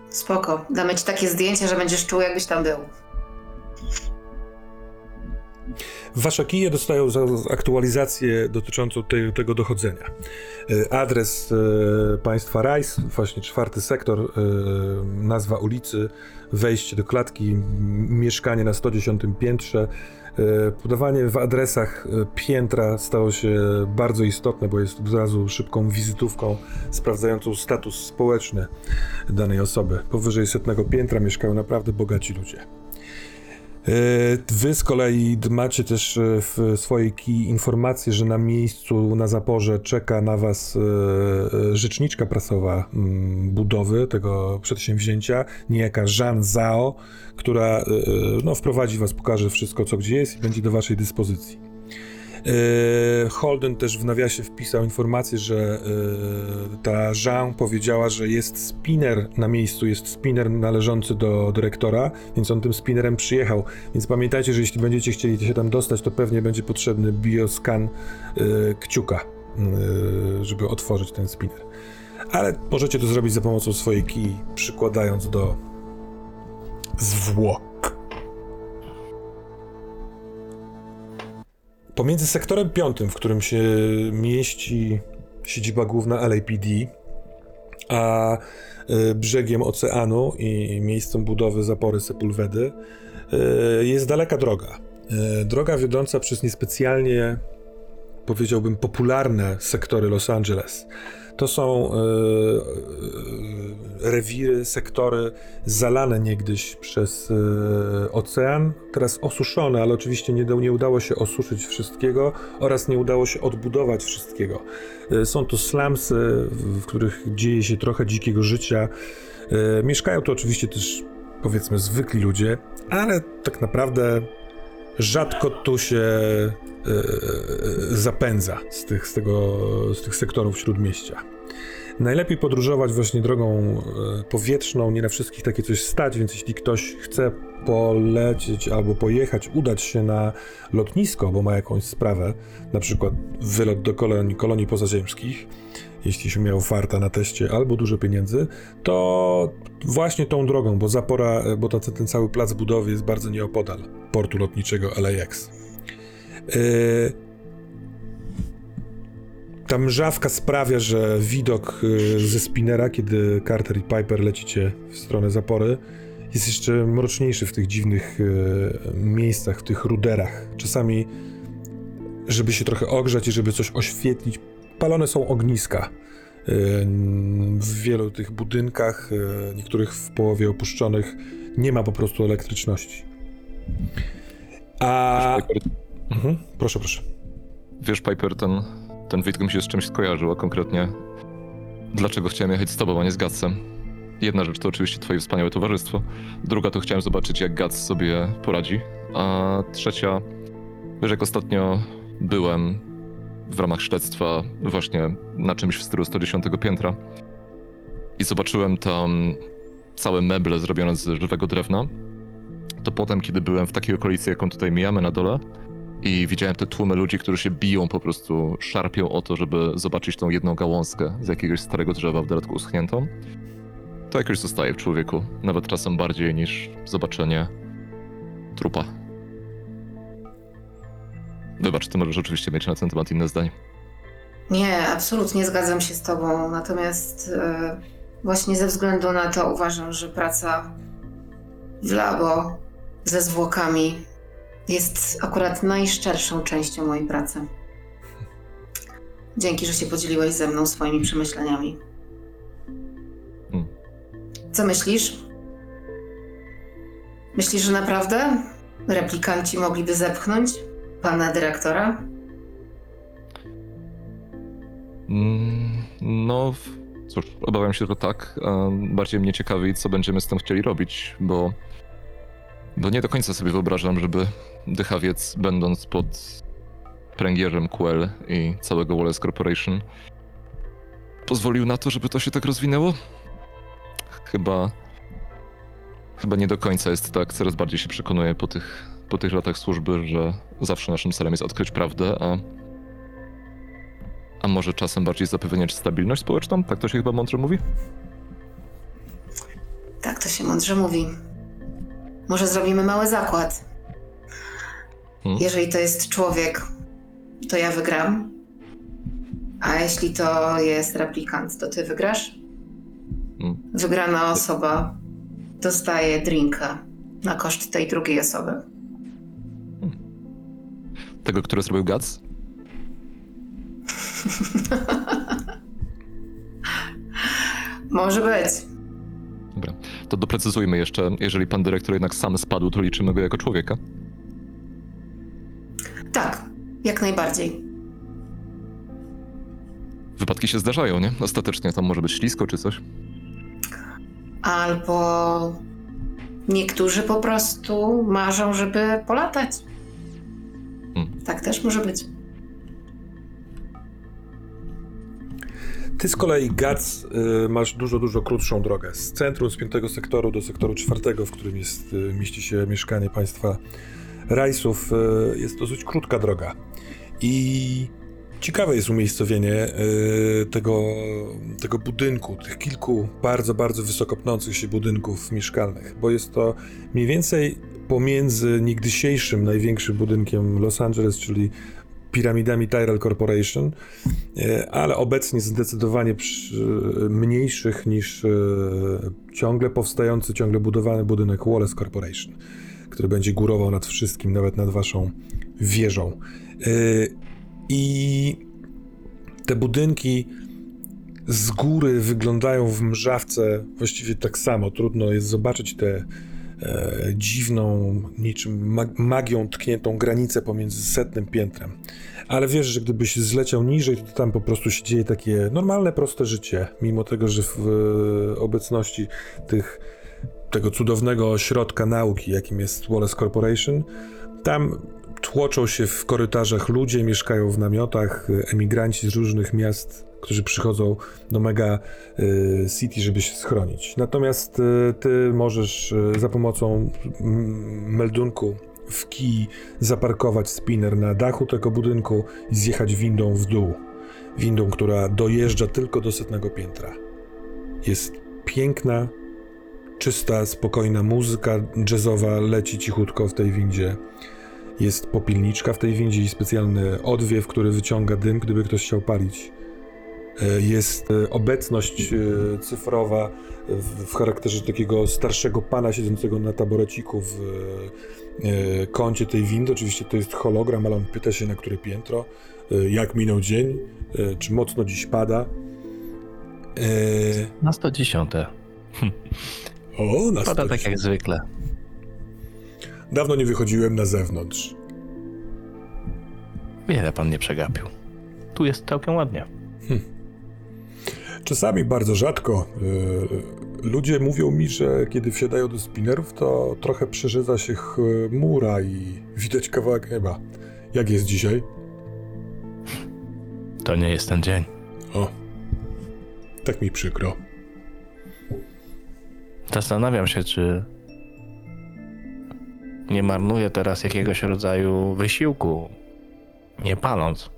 Spoko. Damy ci takie zdjęcie, że będziesz czuł, jakbyś tam był.
Wasze kije dostają za za aktualizację dotyczącą tego dochodzenia. E, Adres e, państwa Rice, właśnie czwarty sektor, e, nazwa ulicy, wejście do klatki, mieszkanie na 110 piętrze. Podawanie w adresach piętra stało się bardzo istotne, bo jest od razu szybką wizytówką sprawdzającą status społeczny danej osoby. Powyżej setnego piętra mieszkają naprawdę bogaci ludzie. E, Wy z kolei macie też e, w swojej key informację, że na miejscu, na zaporze czeka na was e, rzeczniczka prasowa mm, budowy tego przedsięwzięcia, niejaka Jean Zhao, która no, wprowadzi was, pokaże wszystko, co gdzie jest i będzie do waszej dyspozycji. E, Holden też w nawiasie wpisał informację, że e, ta Jean powiedziała, że jest spinner na miejscu, jest spinner należący do dyrektora, więc on tym spinnerem przyjechał. Więc pamiętajcie, że jeśli będziecie chcieli się tam dostać, to pewnie będzie potrzebny bioskan e, kciuka, żeby otworzyć ten spinner. Ale możecie to zrobić za pomocą swojej kij, przykładając do zwłok. Pomiędzy sektorem piątym, w którym się mieści siedziba główna LAPD, a y, brzegiem oceanu i miejscem budowy zapory Sepulvedy y, jest daleka droga. Y, Droga wiodąca przez niespecjalnie, powiedziałbym, popularne sektory Los Angeles. To są y, y, rewiry, sektory zalane niegdyś przez y, ocean, teraz osuszone, ale oczywiście nie, nie udało się osuszyć wszystkiego oraz nie udało się odbudować wszystkiego. Są to slumsy, w których dzieje się trochę dzikiego życia. Mieszkają tu oczywiście też, powiedzmy, zwykli ludzie, ale tak naprawdę rzadko tu się y, zapędza z tych, z, tego, z tych sektorów śródmieścia. Najlepiej podróżować właśnie drogą e, powietrzną, nie na wszystkich takie coś stać, więc jeśli ktoś chce polecieć albo pojechać, udać się na lotnisko, bo ma jakąś sprawę, na przykład wylot do kolonii, kolonii pozaziemskich, jeśli się miał farta na teście albo dużo pieniędzy, to właśnie tą drogą, bo zapora, bo ta, ten cały plac budowy jest bardzo nieopodal portu lotniczego LAX. Yy, ta mrzawka sprawia, że widok y, ze spinera, kiedy Carter i Piper lecicie w stronę zapory, jest jeszcze mroczniejszy w tych dziwnych miejscach, w tych ruderach. Czasami, żeby się trochę ogrzać i żeby coś oświetlić, palone są ogniska. Y, W wielu tych budynkach, y, niektórych w połowie opuszczonych, nie ma po prostu elektryczności. A.
Wiesz,
Mhm, proszę, proszę.
wiesz, Piper, ten, ten widok mi się z czymś skojarzył, a konkretnie dlaczego chciałem jechać z tobą, a nie z Gatsem. Jedna rzecz to oczywiście twoje wspaniałe towarzystwo, druga to chciałem zobaczyć, jak Gats sobie poradzi, a trzecia, wiesz, jak ostatnio byłem w ramach śledztwa właśnie na czymś w stylu 110 piętra i zobaczyłem tam całe meble zrobione z żywego drewna, to potem, kiedy byłem w takiej okolicy, jaką tutaj mijamy na dole, i widziałem te tłumy ludzi, którzy się biją po prostu, szarpią o to, żeby zobaczyć tą jedną gałązkę z jakiegoś starego drzewa w dodatku uschniętą. To jakoś zostaje w człowieku, nawet czasem bardziej niż zobaczenie trupa. Wybacz, ty możesz oczywiście mieć na ten temat inne zdanie.
Nie, absolutnie zgadzam się z Tobą. Natomiast e, właśnie ze względu na to uważam, że praca w labo ze zwłokami jest akurat najszczerszą częścią mojej pracy. Dzięki, że się podzieliłeś ze mną swoimi przemyśleniami.
Hmm.
Co myślisz? Myślisz, że naprawdę replikanci mogliby zepchnąć pana dyrektora?
Mm, No, cóż, obawiam się, że tak. Bardziej mnie ciekawi, co będziemy z tym chcieli robić, bo, bo nie do końca sobie wyobrażam, żeby dychawiec, będąc pod pręgierzem QL i całego Wallace Corporation, pozwolił na to, żeby to się tak rozwinęło. Chyba, chyba nie do końca jest tak. Coraz bardziej się przekonuję po tych, po tych latach służby, że zawsze naszym celem jest odkryć prawdę, a a może czasem bardziej zapewniać stabilność społeczną? Tak to się chyba mądrze mówi?
Tak to się mądrze mówi. Może zrobimy mały zakład.
Hmm?
Jeżeli to jest człowiek, to ja wygram. A jeśli to jest replikant, to ty wygrasz?
Hmm.
Wygrana osoba dostaje drinka na koszt tej drugiej osoby.
Tego, który zrobił Guts?
Może być.
Dobra. To doprecyzujmy jeszcze, jeżeli pan dyrektor jednak sam spadł, to liczymy go jako człowieka.
Tak, jak najbardziej.
Wypadki się zdarzają, nie? Ostatecznie tam może być ślisko czy coś.
Albo niektórzy po prostu marzą, żeby polatać. Tak też może być.
Ty z kolei, Gac, y, masz dużo, dużo krótszą drogę. Z centrum, z piątego sektoru do sektoru czwartego, w którym jest, y, mieści się mieszkanie państwa Rajsów, y, jest dosyć krótka droga. I ciekawe jest umiejscowienie tego, tego budynku, tych kilku bardzo, bardzo wysoko pnących się budynków mieszkalnych, bo jest to mniej więcej pomiędzy niegdysiejszym największym budynkiem Los Angeles, czyli piramidami Tyrell Corporation, e, ale obecnie zdecydowanie mniejszych niż e, ciągle powstający, ciągle budowany budynek Wallace Corporation, który będzie górował nad wszystkim, nawet nad waszą wieżą. E, I te budynki z góry wyglądają w mrzawce właściwie tak samo. Trudno jest zobaczyć tę e, dziwną, niczym mag- magią tkniętą granicę pomiędzy setnym piętrem. Ale wiesz, że gdybyś zleciał niżej, to tam po prostu się dzieje takie normalne, proste życie, mimo tego, że w e, obecności tych, tego cudownego ośrodka nauki, jakim jest Wallace Corporation, tam tłoczą się w korytarzach ludzie, mieszkają w namiotach, e, emigranci z różnych miast, którzy przychodzą do mega y, city, żeby się schronić. Natomiast y, ty możesz y, za pomocą meldunku w kij zaparkować spinner na dachu tego budynku i zjechać windą w dół. Windą, która dojeżdża tylko do setnego piętra. Jest piękna, czysta, spokojna muzyka jazzowa leci cichutko w tej windzie. Jest popilniczka w tej windzie i specjalny odwiew, który wyciąga dym, gdyby ktoś chciał palić. E, Jest e, obecność e, cyfrowa w, charakterze takiego starszego pana siedzącego na taboreciku w kącie tej windy. Oczywiście to jest hologram, ale on pyta się na które piętro, jak minął dzień, czy mocno dziś pada.
Na 110.
o, na
Pada tak
110.
jak zwykle.
Dawno nie wychodziłem na zewnątrz.
Wiele pan nie przegapił. Tu jest całkiem ładnie.
Czasami bardzo rzadko y, ludzie mówią mi, że kiedy wsiadają do spinnerów, to trochę przerzedza się chmura i widać kawałek nieba. Jak jest dzisiaj?
To nie jest ten dzień.
O, tak mi przykro.
Zastanawiam się, czy nie marnuję teraz jakiegoś rodzaju wysiłku, nie paląc.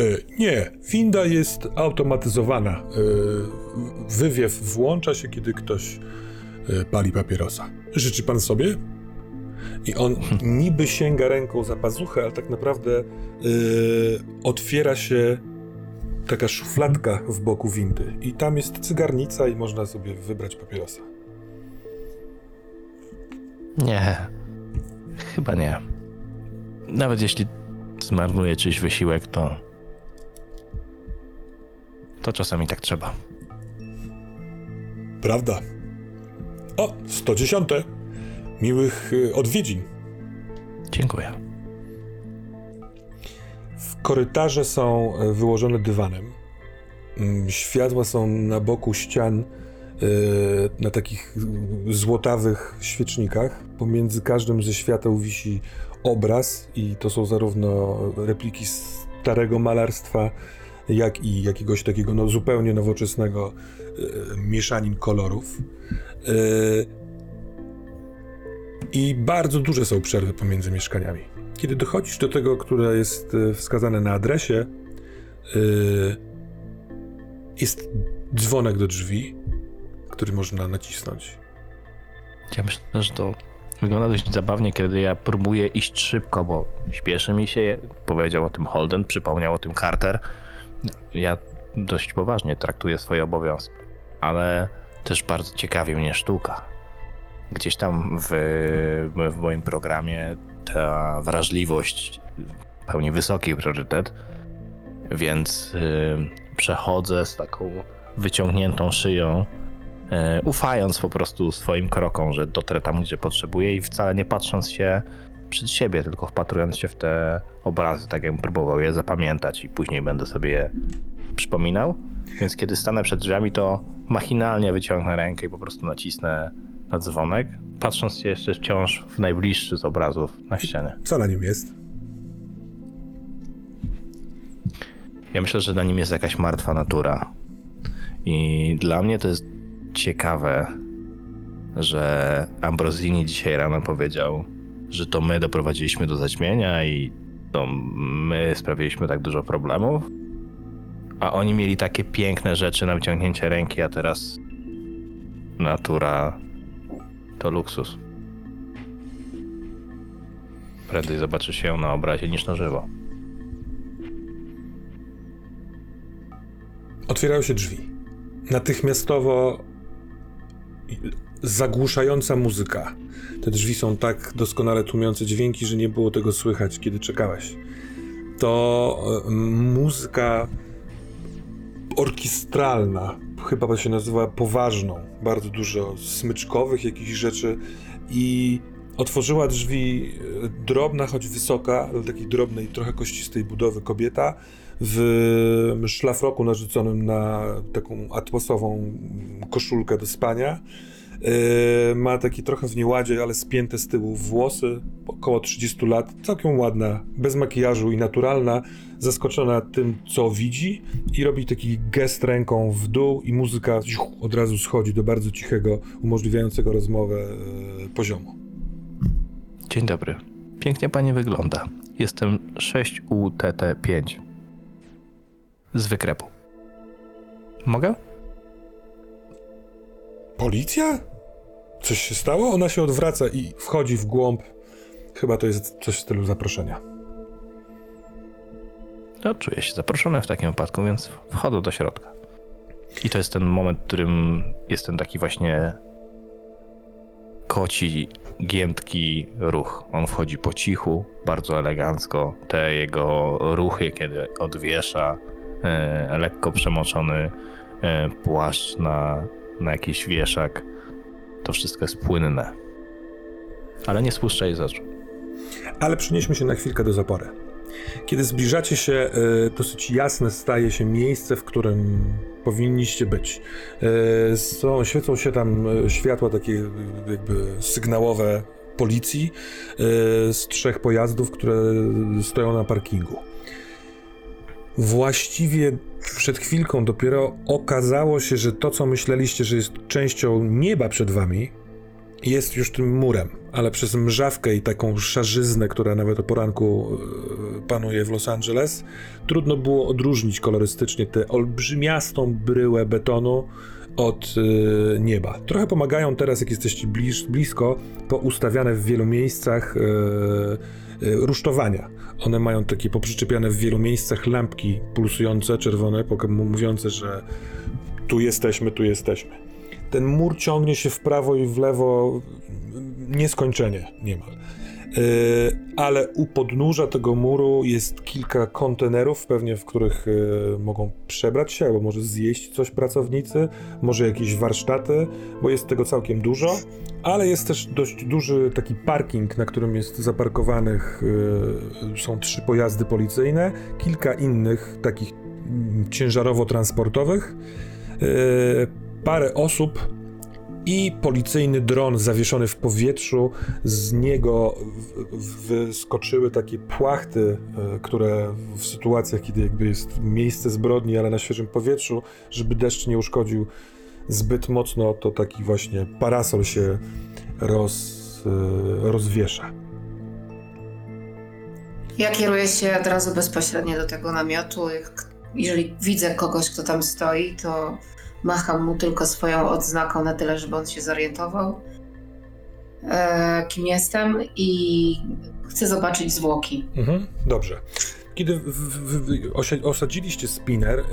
Y, nie, winda jest automatyzowana. Y, wywiew włącza się, kiedy ktoś y, pali papierosa. Życzy pan sobie? I on niby sięga ręką za pazuchę, ale tak naprawdę otwiera się taka szufladka w boku windy. I tam jest cygarnica i można sobie wybrać papierosa.
Nie, chyba nie. Nawet jeśli zmarnuję czyjś wysiłek, to. To czasami tak trzeba.
Prawda? O, 110. Miłych y, odwiedzin.
Dziękuję.
W korytarze są e, wyłożone dywanem. Mm, Światła są na boku ścian e, na takich y, złotawych świecznikach. Pomiędzy każdym ze świateł wisi obraz i to są zarówno repliki starego malarstwa, jak i jakiegoś takiego no, zupełnie nowoczesnego e, mieszanin kolorów. E, I bardzo duże są przerwy pomiędzy mieszkaniami. Kiedy dochodzisz do tego, które jest e, wskazane na adresie, e, jest dzwonek do drzwi, który można nacisnąć.
Ja myślę, że to wygląda dość zabawnie, kiedy ja próbuję iść szybko, bo śpieszy mi się. Powiedział o tym Holden, przypomniał o tym Carter. Ja dość poważnie traktuję swoje obowiązki, ale też bardzo ciekawi mnie sztuka. Gdzieś tam w, w moim programie ta wrażliwość pełni wysoki priorytet, więc y, przechodzę z taką wyciągniętą szyją e, ufając po prostu swoim krokom, że dotrę tam, gdzie potrzebuję i wcale nie patrząc się przed siebie, tylko wpatrując się w te obrazy, tak jakbym próbował je zapamiętać i później będę sobie je przypominał. Więc kiedy stanę przed drzwiami, to machinalnie wyciągnę rękę i po prostu nacisnę na dzwonek, patrząc się jeszcze wciąż w najbliższy z obrazów na ścianie.
Co na nim jest?
Ja myślę, że na nim jest jakaś martwa natura. I dla mnie to jest ciekawe, że Ambrosini dzisiaj rano powiedział, że to my doprowadziliśmy do zaćmienia i to my sprawiliśmy tak dużo problemów. A oni mieli takie piękne rzeczy na wyciągnięcie ręki, a teraz natura to luksus. Prędzej zobaczy się na obrazie niż na żywo.
Otwierają się drzwi. Natychmiastowo zagłuszająca muzyka. Te drzwi są tak doskonale tłumiące dźwięki, że nie było tego słychać, kiedy czekałeś. To e, muzyka orkiestralna, chyba się nazywa poważną. Bardzo dużo smyczkowych jakichś rzeczy i otworzyła drzwi e, drobna, choć wysoka, ale takiej drobnej, trochę kościstej budowy kobieta w szlafroku narzuconym na taką atmosową koszulkę do spania. Yy, ma taki trochę w nieładzie, ale spięte z tyłu włosy, około 30 lat, całkiem ładna, bez makijażu i naturalna, zaskoczona tym, co widzi i robi taki gest ręką w dół i muzyka od razu schodzi do bardzo cichego, umożliwiającego rozmowę yy, poziomu.
Dzień dobry. Pięknie pani wygląda. Jestem 6UTT5. Z wykrepu. Mogę?
Policja? Coś się stało? Ona się odwraca i wchodzi w głąb. Chyba to jest coś w stylu zaproszenia.
No, czuję się zaproszony w takim wypadku, więc wchodzę do środka. I to jest ten moment, w którym jest ten taki właśnie koci, giętki ruch. On wchodzi po cichu, bardzo elegancko. Te jego ruchy, kiedy odwiesza e, lekko przemoczony e, płaszcz na, na jakiś wieszak, to wszystko jest płynne. Ale nie spuszcza jej z oczu.
Ale przenieśmy się na chwilkę do zapory. Kiedy zbliżacie się, y, dosyć jasne staje się miejsce, w którym powinniście być. Y, są, świecą się tam y, światła takie jakby sygnałowe policji z trzech pojazdów, które stoją na parkingu. Właściwie przed chwilką dopiero okazało się, że to, co myśleliście, że jest częścią nieba przed wami, jest już tym murem, ale przez mrzawkę i taką szarzyznę, która nawet o poranku e, panuje w Los Angeles, trudno było odróżnić kolorystycznie tę olbrzymiastą bryłę betonu od e, nieba. Trochę pomagają teraz, jak jesteście blisko, poustawiane w wielu miejscach e, rusztowania. One mają takie poprzyczepiane w wielu miejscach lampki pulsujące, czerwone, mówiące, że tu jesteśmy, tu jesteśmy ten mur ciągnie się w prawo i w lewo nieskończenie niemal. Yy, ale u podnóża tego muru jest kilka kontenerów, pewnie w których yy, mogą przebrać się, albo może zjeść coś pracownicy, może jakieś warsztaty, bo jest tego całkiem dużo, ale jest też dość duży taki parking, na którym jest zaparkowanych, yy, są trzy pojazdy policyjne, kilka innych takich mm, ciężarowo-transportowych. Parę osób i policyjny dron zawieszony w powietrzu. Z niego wyskoczyły takie płachty, e, które w sytuacjach, kiedy jakby jest miejsce zbrodni, ale na świeżym powietrzu, żeby deszcz nie uszkodził zbyt mocno, to taki właśnie parasol się roz, e, rozwiesza.
Ja kieruję się od razu bezpośrednio do tego namiotu. Jeżeli widzę kogoś, kto tam stoi, to macham mu tylko swoją odznaką na tyle, żeby on się zorientował, e, kim jestem i chcę zobaczyć zwłoki.
Mhm, dobrze. Kiedy w, w, w, osadziliście spinner, y,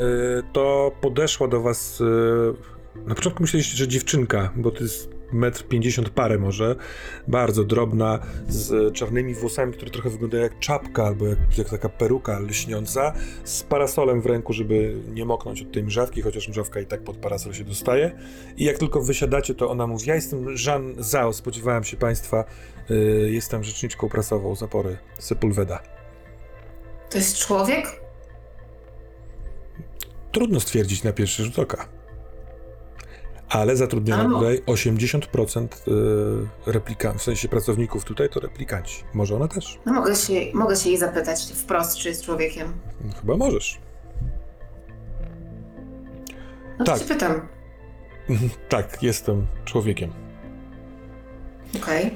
to podeszła do was. y, na początku myśleliście, że dziewczynka, bo to jest metr pięćdziesiąt parę może, bardzo drobna, z czarnymi włosami, które trochę wyglądają jak czapka albo jak, jak taka peruka lśniąca, z parasolem w ręku, żeby nie moknąć od tej mrzawki, chociaż mrzawka i tak pod parasol się dostaje. I jak tylko wysiadacie, to ona mówi: Ja jestem Jean Zhao, spodziewałem się państwa, y, jestem rzeczniczką prasową zapory Sepulveda.
To jest człowiek?
Trudno stwierdzić na pierwszy rzut oka. Ale zatrudniono tutaj 80% y, replikantów, w sensie pracowników tutaj to replikanci. Może ona też?
No mogę się, mogę się jej zapytać wprost, czy jest człowiekiem.
No, chyba możesz.
No
Tak.
to się pytam.
tak, jestem człowiekiem.
Okej.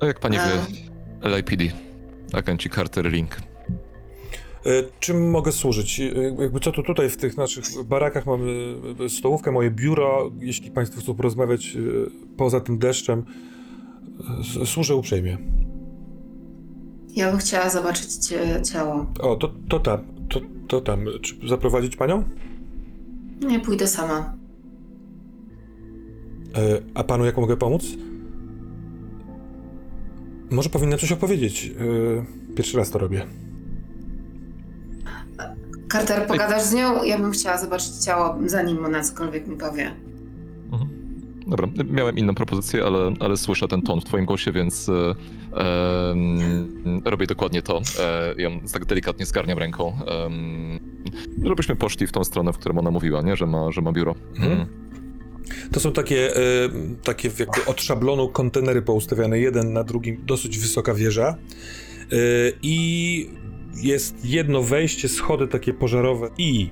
A jak pani
A.
wie, LAPD, agenci Carter Link.
Y, czym mogę służyć? Y, jakby co tu tutaj w tych naszych barakach mamy y, stołówkę, moje biuro. Jeśli państwo chcą porozmawiać poza tym deszczem, służę uprzejmie.
Ja bym chciała zobaczyć ciało.
O, to, to tam, to, to tam. Czy zaprowadzić panią?
Nie pójdę sama.
E, a panu jak mogę pomóc? Może powinna coś opowiedzieć. E, pierwszy raz to robię.
Carter, pogadasz z nią? Ja bym chciała zobaczyć ciało, zanim ona cokolwiek mi powie.
Mhm. Dobra, miałem inną propozycję, ale, ale słyszę ten ton w twoim głosie, więc e, em, robię dokładnie to. E, ją tak delikatnie zgarniam ręką. em, żebyśmy poszli w tą stronę, w którą ona mówiła, nie? Że ma, że ma biuro.
Mhm.
Mm.
To są takie, e, takie jakby od szablonu kontenery poustawiane jeden na drugim, dosyć wysoka wieża. E, I jest jedno wejście, schody takie pożarowe i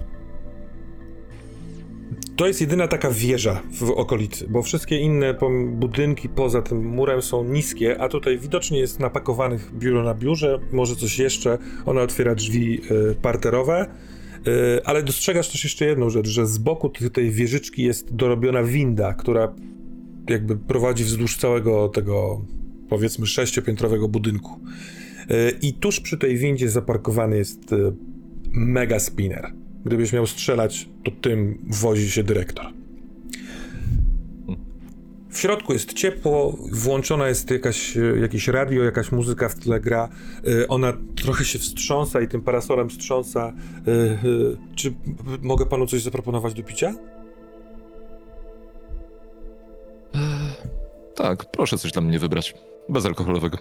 to jest jedyna taka wieża w okolicy, bo wszystkie inne budynki poza tym murem są niskie, a tutaj widocznie jest napakowanych biuro na biurze, może coś jeszcze. Ona otwiera drzwi e, parterowe, e, ale dostrzegasz też jeszcze jedną rzecz, że z boku tej wieżyczki jest dorobiona winda, która jakby prowadzi wzdłuż całego tego powiedzmy sześciopiętrowego budynku. E, I tuż przy tej windzie zaparkowany jest e, mega spinner. Gdybyś miał strzelać, to tym wozi się dyrektor. W środku jest ciepło, włączona jest jakaś, e, jakieś radio, jakaś muzyka w tle gra. Ona trochę się wstrząsa i tym parasolem wstrząsa. Czy mogę panu coś zaproponować do picia?
Tak, proszę coś dla mnie wybrać. Bezalkoholowego.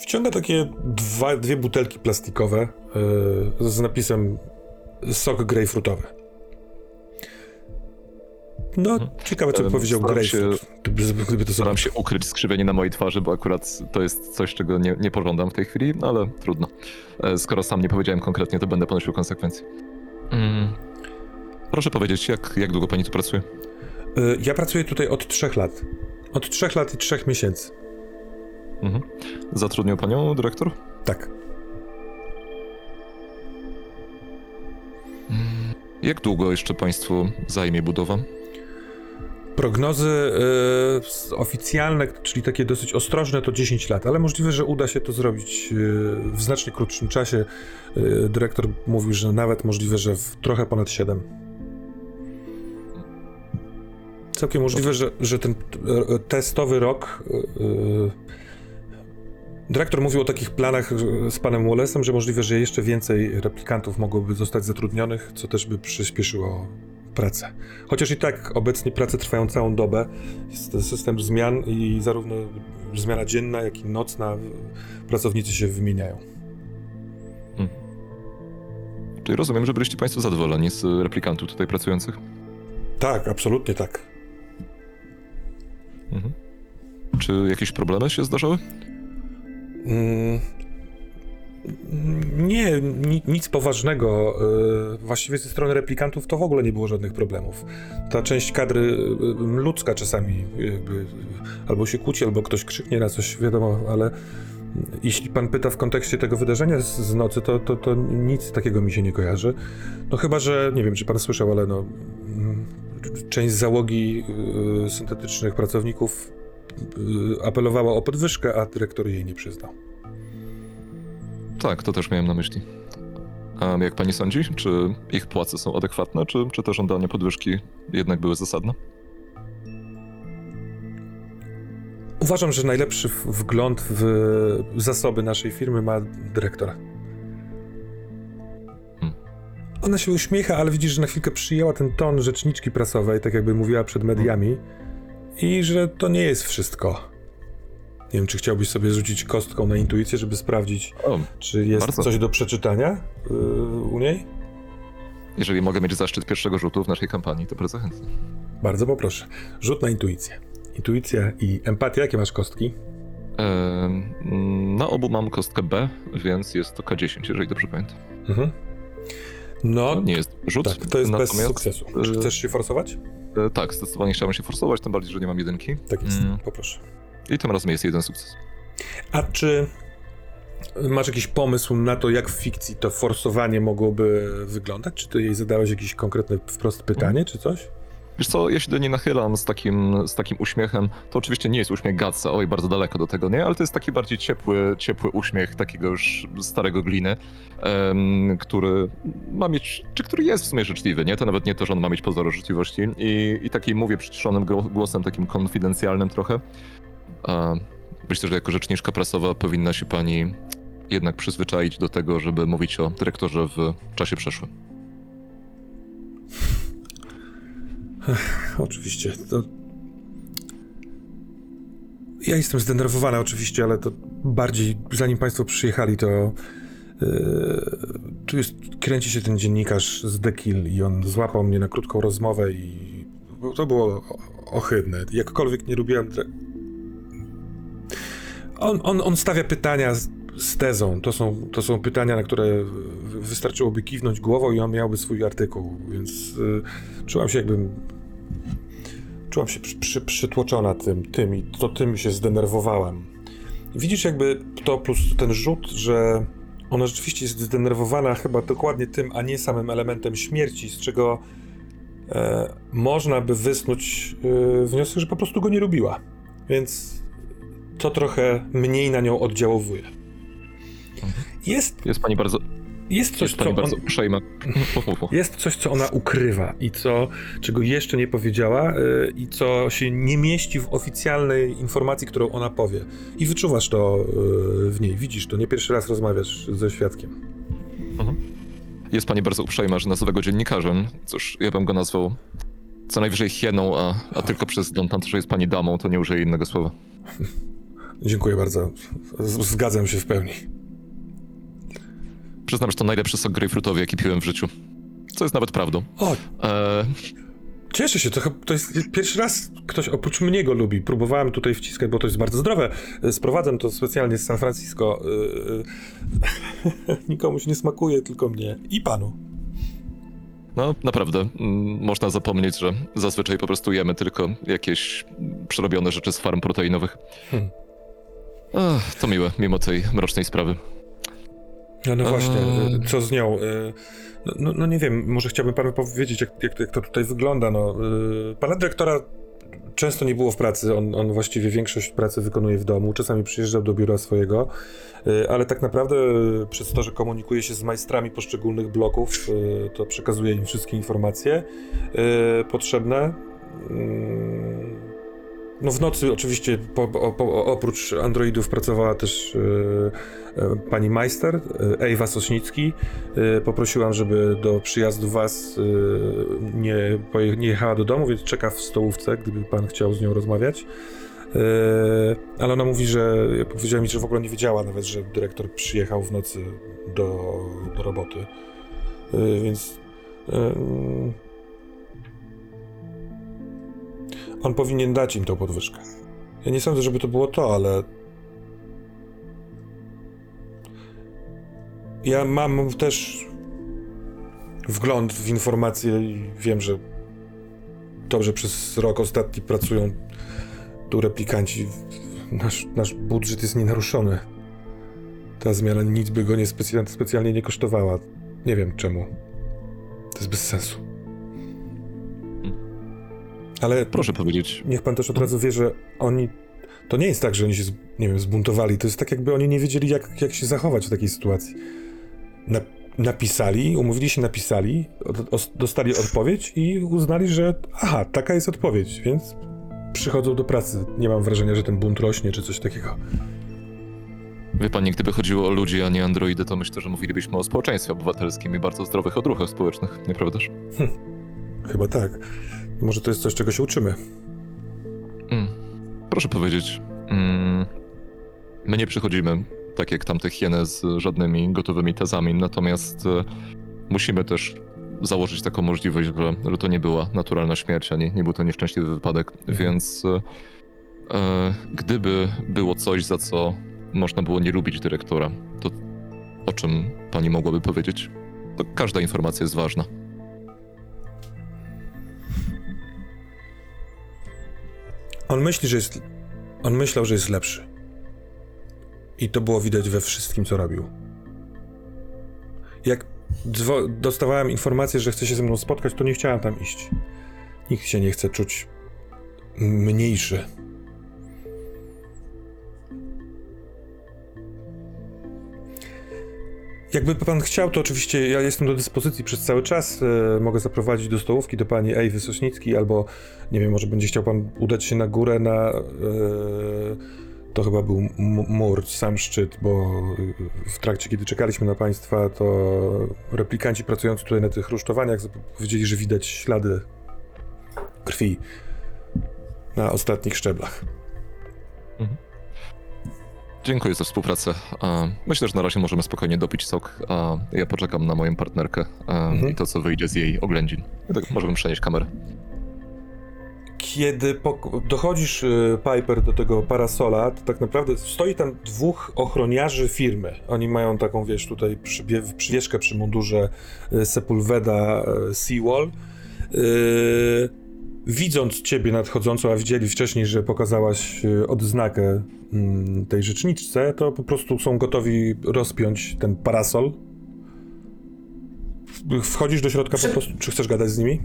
Wciąga takie dwa, dwie butelki plastikowe e, z napisem sok grejpfrutowy. No, ciekawe, co by powiedział
staram się-
grejpfrut, gdyby, gdyby to
Staram
sobie...
się ukryć skrzywienie na mojej twarzy, bo akurat to jest coś, czego nie, nie pożądam w tej chwili, no ale trudno. E, Skoro sam nie powiedziałem konkretnie, to będę ponosił konsekwencje. Mm. Proszę powiedzieć, jak, jak długo pani tu pracuje?
E, Ja pracuję tutaj od trzech lat. Od trzech lat i trzech miesięcy.
Mhm. Zatrudnił panią dyrektor?
Tak.
Jak długo jeszcze państwu zajmie budowa?
Prognozy s- oficjalne, czyli takie dosyć ostrożne, to 10 lat, ale możliwe, że uda się to zrobić e, w znacznie krótszym czasie. E, dyrektor mówił, że nawet możliwe, że w trochę ponad 7. Całkiem możliwe, że, że ten testowy rok. Dyrektor mówił o takich planach z panem Wallace'em, że możliwe, że jeszcze więcej replikantów mogłoby zostać zatrudnionych, co też by przyspieszyło pracę. Chociaż i tak obecnie prace trwają całą dobę. Jest system zmian i zarówno zmiana dzienna, jak i nocna pracownicy się wymieniają.
Czyli rozumiem, że byliście państwo zadowoleni z replikantów tutaj pracujących?
Tak, absolutnie tak.
Mhm. Czy jakieś problemy się zdarzały?
Mm, Nie, ni, nic poważnego. Yy, Właściwie ze strony replikantów to w ogóle nie było żadnych problemów. Ta część kadry yy, ludzka czasami jakby albo się kłóci, albo ktoś krzyknie na coś, wiadomo, ale jeśli pan pyta w kontekście tego wydarzenia z, nocy, to, to, to nic takiego mi się nie kojarzy. No chyba, że nie wiem, czy pan słyszał, ale no mm, część załogi yy, syntetycznych pracowników apelowała o podwyżkę, a dyrektor jej nie przyznał.
Tak, to też miałem na myśli. A jak pani sądzi, czy ich płace są adekwatne, czy, czy te żądania podwyżki jednak były zasadne?
Uważam, że najlepszy wgląd w zasoby naszej firmy ma dyrektora.
Hmm.
Ona się uśmiecha, ale widzisz, że na chwilkę przyjęła ten ton rzeczniczki prasowej, tak jakby mówiła przed mediami, i że to nie jest wszystko. Nie wiem, czy chciałbyś sobie rzucić kostką na intuicję, żeby sprawdzić,
O,
czy jest
Bardzo.
coś do przeczytania yy, u niej?
jeżeli mogę mieć zaszczyt pierwszego rzutu w naszej kampanii, to bardzo chętnie.
Bardzo poproszę. Rzut na intuicję. Intuicja i empatia, jakie masz kostki?
Na obu mam kostkę B, więc jest to K10, jeżeli dobrze pamiętam.
Mhm. No,
To nie jest rzut.
tak, to jest bez sukcesu. Czy chcesz się forsować?
E, tak, zdecydowanie chciałbym się forsować, tym bardziej, że nie mam jedynki.
Tak jest,
Mm.
poproszę.
I tym razem jest jeden sukces.
A czy masz jakiś pomysł na to, jak w fikcji to forsowanie mogłoby wyglądać? Czy ty jej zadałeś jakieś konkretne wprost pytanie, czy coś?
Wiesz co, ja się do niej nachylam z takim, z takim uśmiechem. To oczywiście nie jest uśmiech Gatsa, oj, bardzo daleko do tego, nie? Ale to jest taki bardziej ciepły, ciepły uśmiech takiego już starego gliny, em, który ma mieć, czy który jest w sumie życzliwy, nie? To nawet nie to, że on ma mieć pozory życzliwości. I, i taki mówię przyciszonym gło- głosem, takim konfidencjalnym trochę. A myślę, że jako rzeczniczka prasowa powinna się pani jednak przyzwyczaić do tego, żeby mówić o dyrektorze w czasie przeszłym.
Oczywiście. To... Ja jestem zdenerwowany oczywiście, ale to bardziej zanim państwo przyjechali, to yy, tu jest, kręci się ten dziennikarz z The Kill i on złapał mnie na krótką rozmowę i to było ohydne. Jakkolwiek nie lubiłem... On, on, on stawia pytania z, tezą. To są, to są pytania, na które wy- wystarczyłoby kiwnąć głową i on miałby swój artykuł, więc yy, czułam się jakbym czułam się przy, przy, przytłoczona tym, tym i to tym się zdenerwowałem. Widzisz jakby to plus ten rzut, że ona rzeczywiście jest zdenerwowana chyba dokładnie tym, a nie samym elementem śmierci, z czego e, można by wysnuć e, wniosek, że po prostu go nie lubiła. Więc to trochę mniej na nią oddziałowuje. Jest,
Jest pani bardzo,
jest coś,
jest
co on,
uprzejma.
Jest coś, co ona ukrywa i co, czego jeszcze nie powiedziała yy, i co się nie mieści w oficjalnej informacji, którą ona powie. I wyczuwasz to yy, w niej, widzisz to, nie pierwszy raz rozmawiasz ze świadkiem.
Jest pani bardzo uprzejma, że nazywa go dziennikarzem. Cóż, ja bym go nazwał co najwyżej hieną, a, a tylko przez to, że jest pani damą, to nie użyję innego słowa.
Dziękuję bardzo. Zgadzam się w pełni.
Przyznam, że to najlepszy sok grejpfrutowy, jaki piłem w życiu. Co jest nawet prawdą.
O,
Eee,
cieszę się, to, to jest pierwszy raz ktoś oprócz mnie go lubi. Próbowałem tutaj wciskać, bo to jest bardzo zdrowe. Yy, Sprowadzam to specjalnie z San Francisco. Yy, yy, Nikomuś nie smakuje, tylko mnie i panu.
no, naprawdę, mm, można zapomnieć, że zazwyczaj po prostu jemy tylko jakieś przerobione rzeczy z farm proteinowych.
Hmm.
Ech, to miłe, mimo tej mrocznej sprawy.
No, no właśnie,
Eee.
co z nią? y, No, no, no nie wiem, może chciałbym panu powiedzieć, jak, jak, jak to tutaj wygląda. No, y, pana dyrektora często nie było w pracy, on, on właściwie większość pracy wykonuje w domu, czasami przyjeżdżał do biura swojego, ale tak naprawdę przez to, że komunikuje się z majstrami poszczególnych bloków, to przekazuje im wszystkie informacje potrzebne. No w nocy oczywiście po, po, oprócz androidów pracowała też e, e, pani Majster, e, Ewa Sośnicki. E, poprosiłam, żeby do przyjazdu was e, nie, poje, nie jechała do domu, więc czeka w stołówce, gdyby pan chciał z nią rozmawiać. E, ale ona mówi, że powiedziała mi, że w ogóle nie wiedziała nawet, że dyrektor przyjechał w nocy do, do roboty. E, więc e, on powinien dać im tą podwyżkę. Ja nie sądzę, żeby to było to, ale. Ja mam też wgląd w informacje i wiem, że dobrze przez rok ostatni pracują tu replikanci. Nasz, nasz budżet jest nienaruszony. Ta zmiana nic by go nie specja- specjalnie nie kosztowała. Nie wiem czemu. To jest bez sensu. Ale
Proszę powiedzieć,
Niech pan też od razu wie, że oni. To nie jest tak, że oni się, nie wiem, zbuntowali. To jest tak, jakby oni nie wiedzieli, jak, jak się zachować w takiej sytuacji. Na, napisali, umówili się, napisali, od, os- dostali odpowiedź i uznali, że aha, taka jest odpowiedź, więc przychodzą do pracy. Nie mam wrażenia, że ten bunt rośnie czy coś takiego.
wie pani, gdyby chodziło o ludzi, a nie androidy, to myślę, że mówilibyśmy o społeczeństwie obywatelskim i bardzo zdrowych odruchach społecznych, nieprawdaż?
Chyba tak. Może to jest coś, czego się uczymy.
Mm. Proszę powiedzieć, mm, my nie przychodzimy tak jak tamte hieny z żadnymi gotowymi tezami, natomiast e, musimy też założyć taką możliwość, że, że to nie była naturalna śmierć, ani nie był to nieszczęśliwy wypadek, więc e, e, gdyby było coś, za co można było nie lubić dyrektora, to o czym pani mogłaby powiedzieć? To każda informacja jest ważna.
On myśli, że jest. On myślał, że jest lepszy. I to było widać we wszystkim, co robił. Jak dostawałem informację, że chce się ze mną spotkać, to nie chciałem tam iść. Nikt się nie chce czuć mniejszy. Jakby pan chciał, to oczywiście ja jestem do dyspozycji przez cały czas. E, mogę zaprowadzić do stołówki do pani Ejwy Sośnickiej, albo nie wiem, może będzie chciał pan udać się na górę na. E, to chyba był mur, sam szczyt, bo w trakcie, kiedy czekaliśmy na państwa, to replikanci pracujący tutaj na tych rusztowaniach powiedzieli, że widać ślady krwi na ostatnich szczeblach.
Dziękuję za współpracę. Myślę, że na razie możemy spokojnie dopić sok, a ja poczekam na moją partnerkę
Mhm.
i to, co wyjdzie z jej oględzin. Tak możemy przenieść kamerę.
Kiedy dochodzisz, y, Piper, do tego parasola, to tak naprawdę stoi tam dwóch ochroniarzy firmy. Oni mają taką, wiesz, tutaj przywieszkę przy mundurze y, Sepulveda y, Seawall. Y, widząc ciebie nadchodzącą, a widzieli wcześniej, że pokazałaś y, odznakę mm, tej rzeczniczce, to po prostu są gotowi rozpiąć ten parasol. Wchodzisz do środka po prostu, czy chcesz gadać z nimi?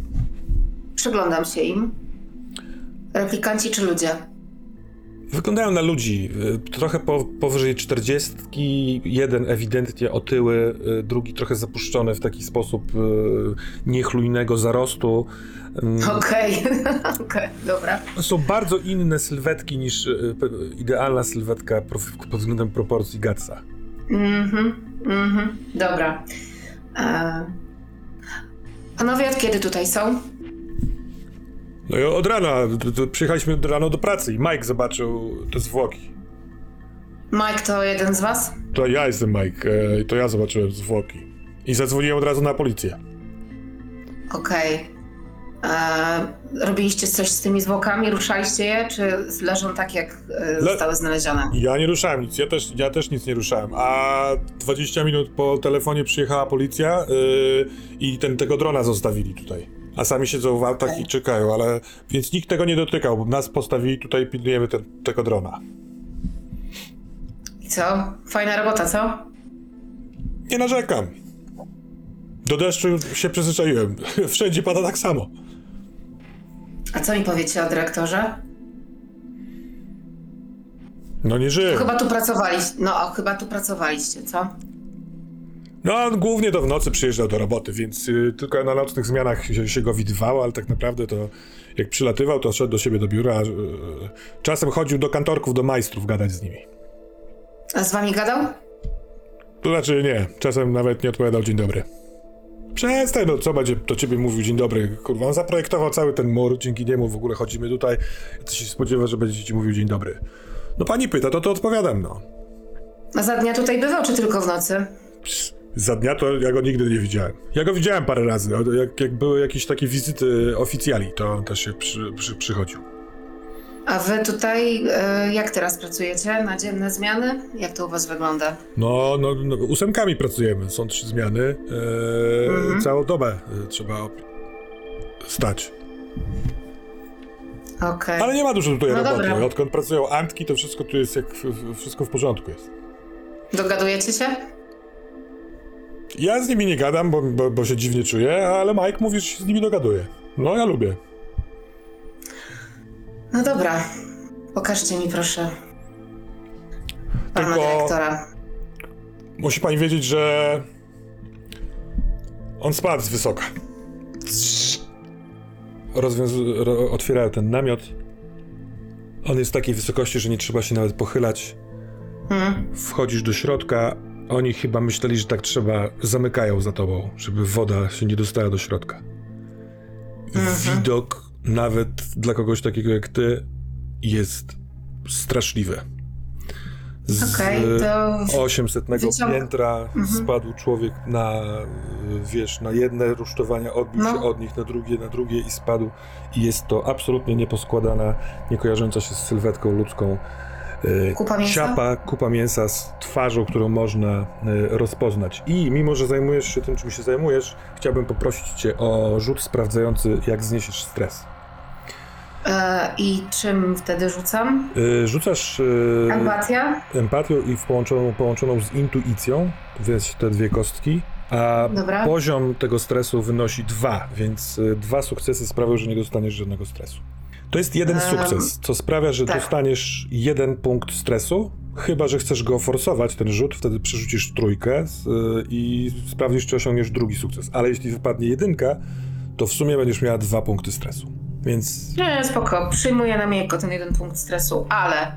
Przyglądam się im. Replikanci czy ludzie?
Wyglądają na ludzi. y, Trochę po, powyżej 40, jeden ewidentnie otyły, y, drugi trochę zapuszczony w taki sposób y, niechlujnego zarostu. Ym,
Okej, okej, dobra.
Są bardzo inne sylwetki niż idealna sylwetka pod względem proporcji Gatsa.
Mhm, mhm, dobra. E... Panowie, od kiedy tutaj są?
No i od rana, przyjechaliśmy rano do pracy i Mike zobaczył te zwłoki.
Mike to jeden z was?
To ja jestem Mike, e, to ja zobaczyłem zwłoki. I zadzwoniłem od razu na policję.
Okej. E, Robiliście coś z tymi zwłokami? Ruszaliście je, czy leżą tak, jak e,
Le-
zostały znalezione?
Ja nie ruszałem nic, ja też, ja też nic nie ruszałem. A 20 minut po telefonie przyjechała policja yy, i ten, tego drona zostawili tutaj. A sami siedzą w autach i czekają, ale więc nikt tego nie dotykał. bo Nas postawili tutaj, pilnujemy ten, tego drona.
I co? Fajna robota, co?
Nie narzekam. Do deszczu się przyzwyczaiłem. Wszędzie pada tak samo.
A co mi powiecie o dyrektorze?
No nie żyje.
Chyba tu pracowaliście. No, chyba tu pracowaliście, co?
No on głównie to w nocy przyjeżdżał do roboty, więc y, tylko na nocnych zmianach się, się go widywało, ale tak naprawdę to jak przylatywał, to szedł do siebie do biura. y, czasem chodził do kantorków, do majstrów gadać z nimi.
A z wami gadał?
To znaczy nie, czasem nawet nie odpowiadał dzień dobry. Przestań, no co będzie do ciebie mówił dzień dobry, kurwa, on zaprojektował cały ten mur, dzięki niemu w ogóle chodzimy tutaj, to się spodziewa, że będzie ci mówił dzień dobry. No pani pyta, to to odpowiadam, no.
A za dnia tutaj bywał, czy tylko w nocy?
Psz, Za dnia to ja go nigdy nie widziałem. Ja go widziałem parę razy, jak, jak były jakieś takie wizyty oficjali, to on też się przy, przy, przychodził.
A wy tutaj, e, jak teraz pracujecie? Na dzienne zmiany? Jak to u was wygląda?
No, no, no ósemkami pracujemy, są trzy zmiany, e,
Mhm.
całą dobę e, trzeba stać.
Okej.
Ale nie ma dużo tutaj
No
roboty.
dobra.
Odkąd pracują Antki, to wszystko tu jest jak wszystko w porządku jest.
Dogadujecie się?
Ja z nimi nie gadam, bo, bo, bo się dziwnie czuję, ale Mike mówi, że się z nimi dogaduje. No ja lubię.
No dobra. Pokażcie mi proszę pana
Tylko-
dyrektora.
Musi pani wiedzieć, że on spadł z wysoka. Rozwiąz- ro- otwierają ten namiot. On jest w takiej wysokości, że nie trzeba się nawet pochylać.
Hmm?
Wchodzisz do środka. Oni chyba myśleli, że tak trzeba. Zamykają za tobą, żeby woda się nie dostała do środka. Widok, nawet dla kogoś takiego jak ty, jest straszliwy. Z
Okej, to
800
wyciąg-
piętra spadł człowiek na, wiesz, na jedne rusztowania, odbił
No.
się od nich, na drugie, na drugie i spadł. I jest to absolutnie nieposkładana, nie kojarząca się z sylwetką ludzką
Kupa mięsa?
ciapa, kupa mięsa z twarzą, którą można y, rozpoznać. I mimo, że zajmujesz się tym, czym się zajmujesz, chciałbym poprosić cię o rzut sprawdzający, jak zniesiesz stres.
e, I czym wtedy rzucam?
Y, rzucasz y,
Empatia?
empatią i w połączoną, połączoną z intuicją, więc te dwie kostki. A
Dobra.
poziom tego stresu wynosi dwa, więc y, dwa sukcesy sprawią, że nie dostaniesz żadnego stresu. To jest jeden sukces, co sprawia, że
tak.
dostaniesz jeden punkt stresu, chyba że chcesz go forsować, ten rzut, wtedy przerzucisz trójkę y, i sprawdzisz, czy osiągniesz drugi sukces. Ale jeśli wypadnie jedynka, to w sumie będziesz miała dwa punkty stresu. Więc
Nie, spoko, przyjmuję na miękko ten jeden punkt stresu, ale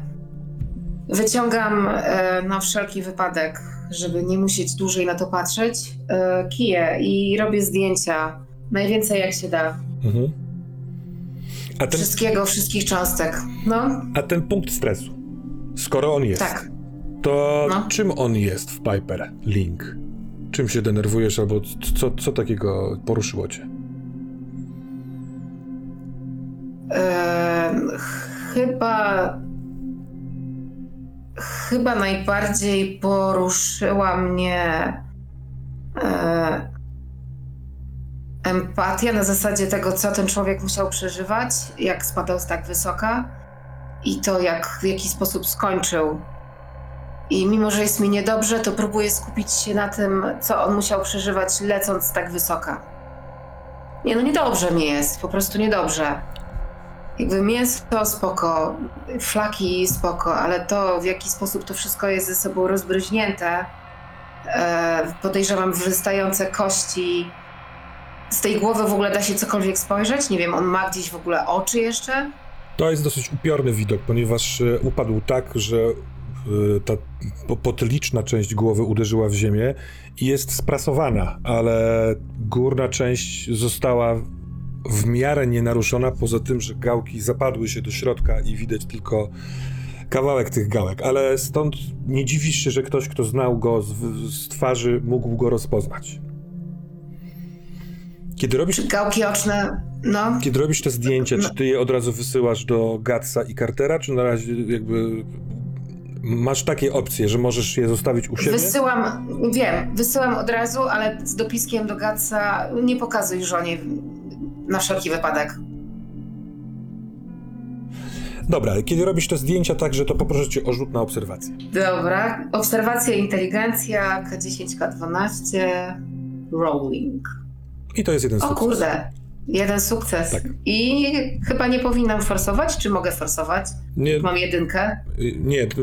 wyciągam e, na wszelki wypadek, żeby nie musieć dłużej na to patrzeć, e, kiję i robię zdjęcia. Najwięcej jak się da.
Mhm. Ten,
Wszystkiego, wszystkich cząstek. No,
a ten punkt stresu, skoro on jest,
tak.
to
No.
czym on jest w Piper Link? Czym się denerwujesz albo co, co takiego poruszyło cię?
Chyba. Chyba najbardziej poruszyła mnie e, empatia na zasadzie tego, co ten człowiek musiał przeżywać, jak spadał z tak wysoka i to, jak w jaki sposób skończył. I mimo, że jest mi niedobrze, to próbuję skupić się na tym, co on musiał przeżywać, lecąc tak wysoka. Nie, no niedobrze mi jest, po prostu niedobrze. Jakby mięso spoko, flaki spoko, ale to w jaki sposób to wszystko jest ze sobą rozbryźnięte, e, podejrzewam wystające kości. Z tej głowy w ogóle da się cokolwiek spojrzeć? Nie wiem, on ma gdzieś w ogóle oczy jeszcze?
To jest dosyć upiorny widok, ponieważ e, upadł tak, że e, ta po- potyliczna część głowy uderzyła w ziemię i jest sprasowana, ale górna część została w miarę nienaruszona, poza tym, że gałki zapadły się do środka i widać tylko kawałek tych gałek, ale stąd nie dziwisz się, że ktoś, kto znał go z, z twarzy, mógł go rozpoznać. Kiedy robisz
Czy gałki oczne? No.
kiedy robisz te zdjęcia,
No.
czy ty je od razu wysyłasz do Gatsa i Cartera, czy na razie jakby masz takie opcje, że możesz je zostawić u siebie?
Wysyłam, wiem, wysyłam od razu, ale z dopiskiem do Gatsa nie pokazuj żonie na wszelki wypadek.
Dobra, kiedy robisz te zdjęcia tak, że to poproszę cię o rzut na obserwację.
Dobra. Obserwacja, inteligencja, K10, K12, rolling.
I to jest jeden
O
sukces.
kurde, jeden sukces.
Tak.
I chyba nie powinnam forsować, czy mogę forsować?
Nie,
Mam jedynkę.
y, nie, to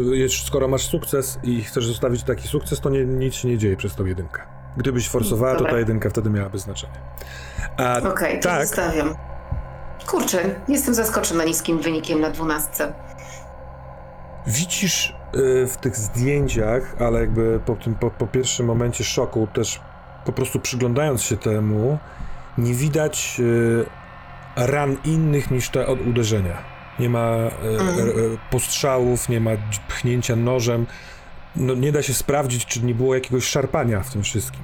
skoro masz sukces i chcesz zostawić taki sukces, to nie, nic się nie dzieje przez tą jedynkę. Gdybyś forsowała, to
Dobra.
ta jedynka wtedy miałaby znaczenie.
Okej, to
tak,
zostawiam. Kurczę, jestem zaskoczona niskim wynikiem na dwunastce.
Widzisz y, w tych zdjęciach, ale jakby po tym po, po pierwszym momencie szoku też po prostu przyglądając się temu, nie widać y, ran innych niż te od uderzenia. Nie ma y,
Mhm.
y, postrzałów, nie ma pchnięcia nożem. No, nie da się sprawdzić, czy nie było jakiegoś szarpania w tym wszystkim.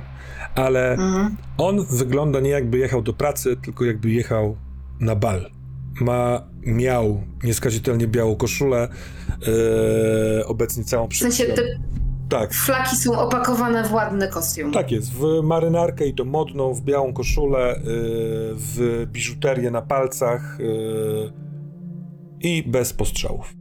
Ale
Mhm.
on wygląda nie jakby jechał do pracy, tylko jakby jechał na bal. Ma, miał nieskazitelnie białą koszulę, e, obecnie całą
W sensie
przebiegłą. Tak,
flaki są opakowane w ładny kostium.
tak jest. W marynarkę i to modną, w białą koszulę, e, w biżuterię na palcach e, i bez postrzałów.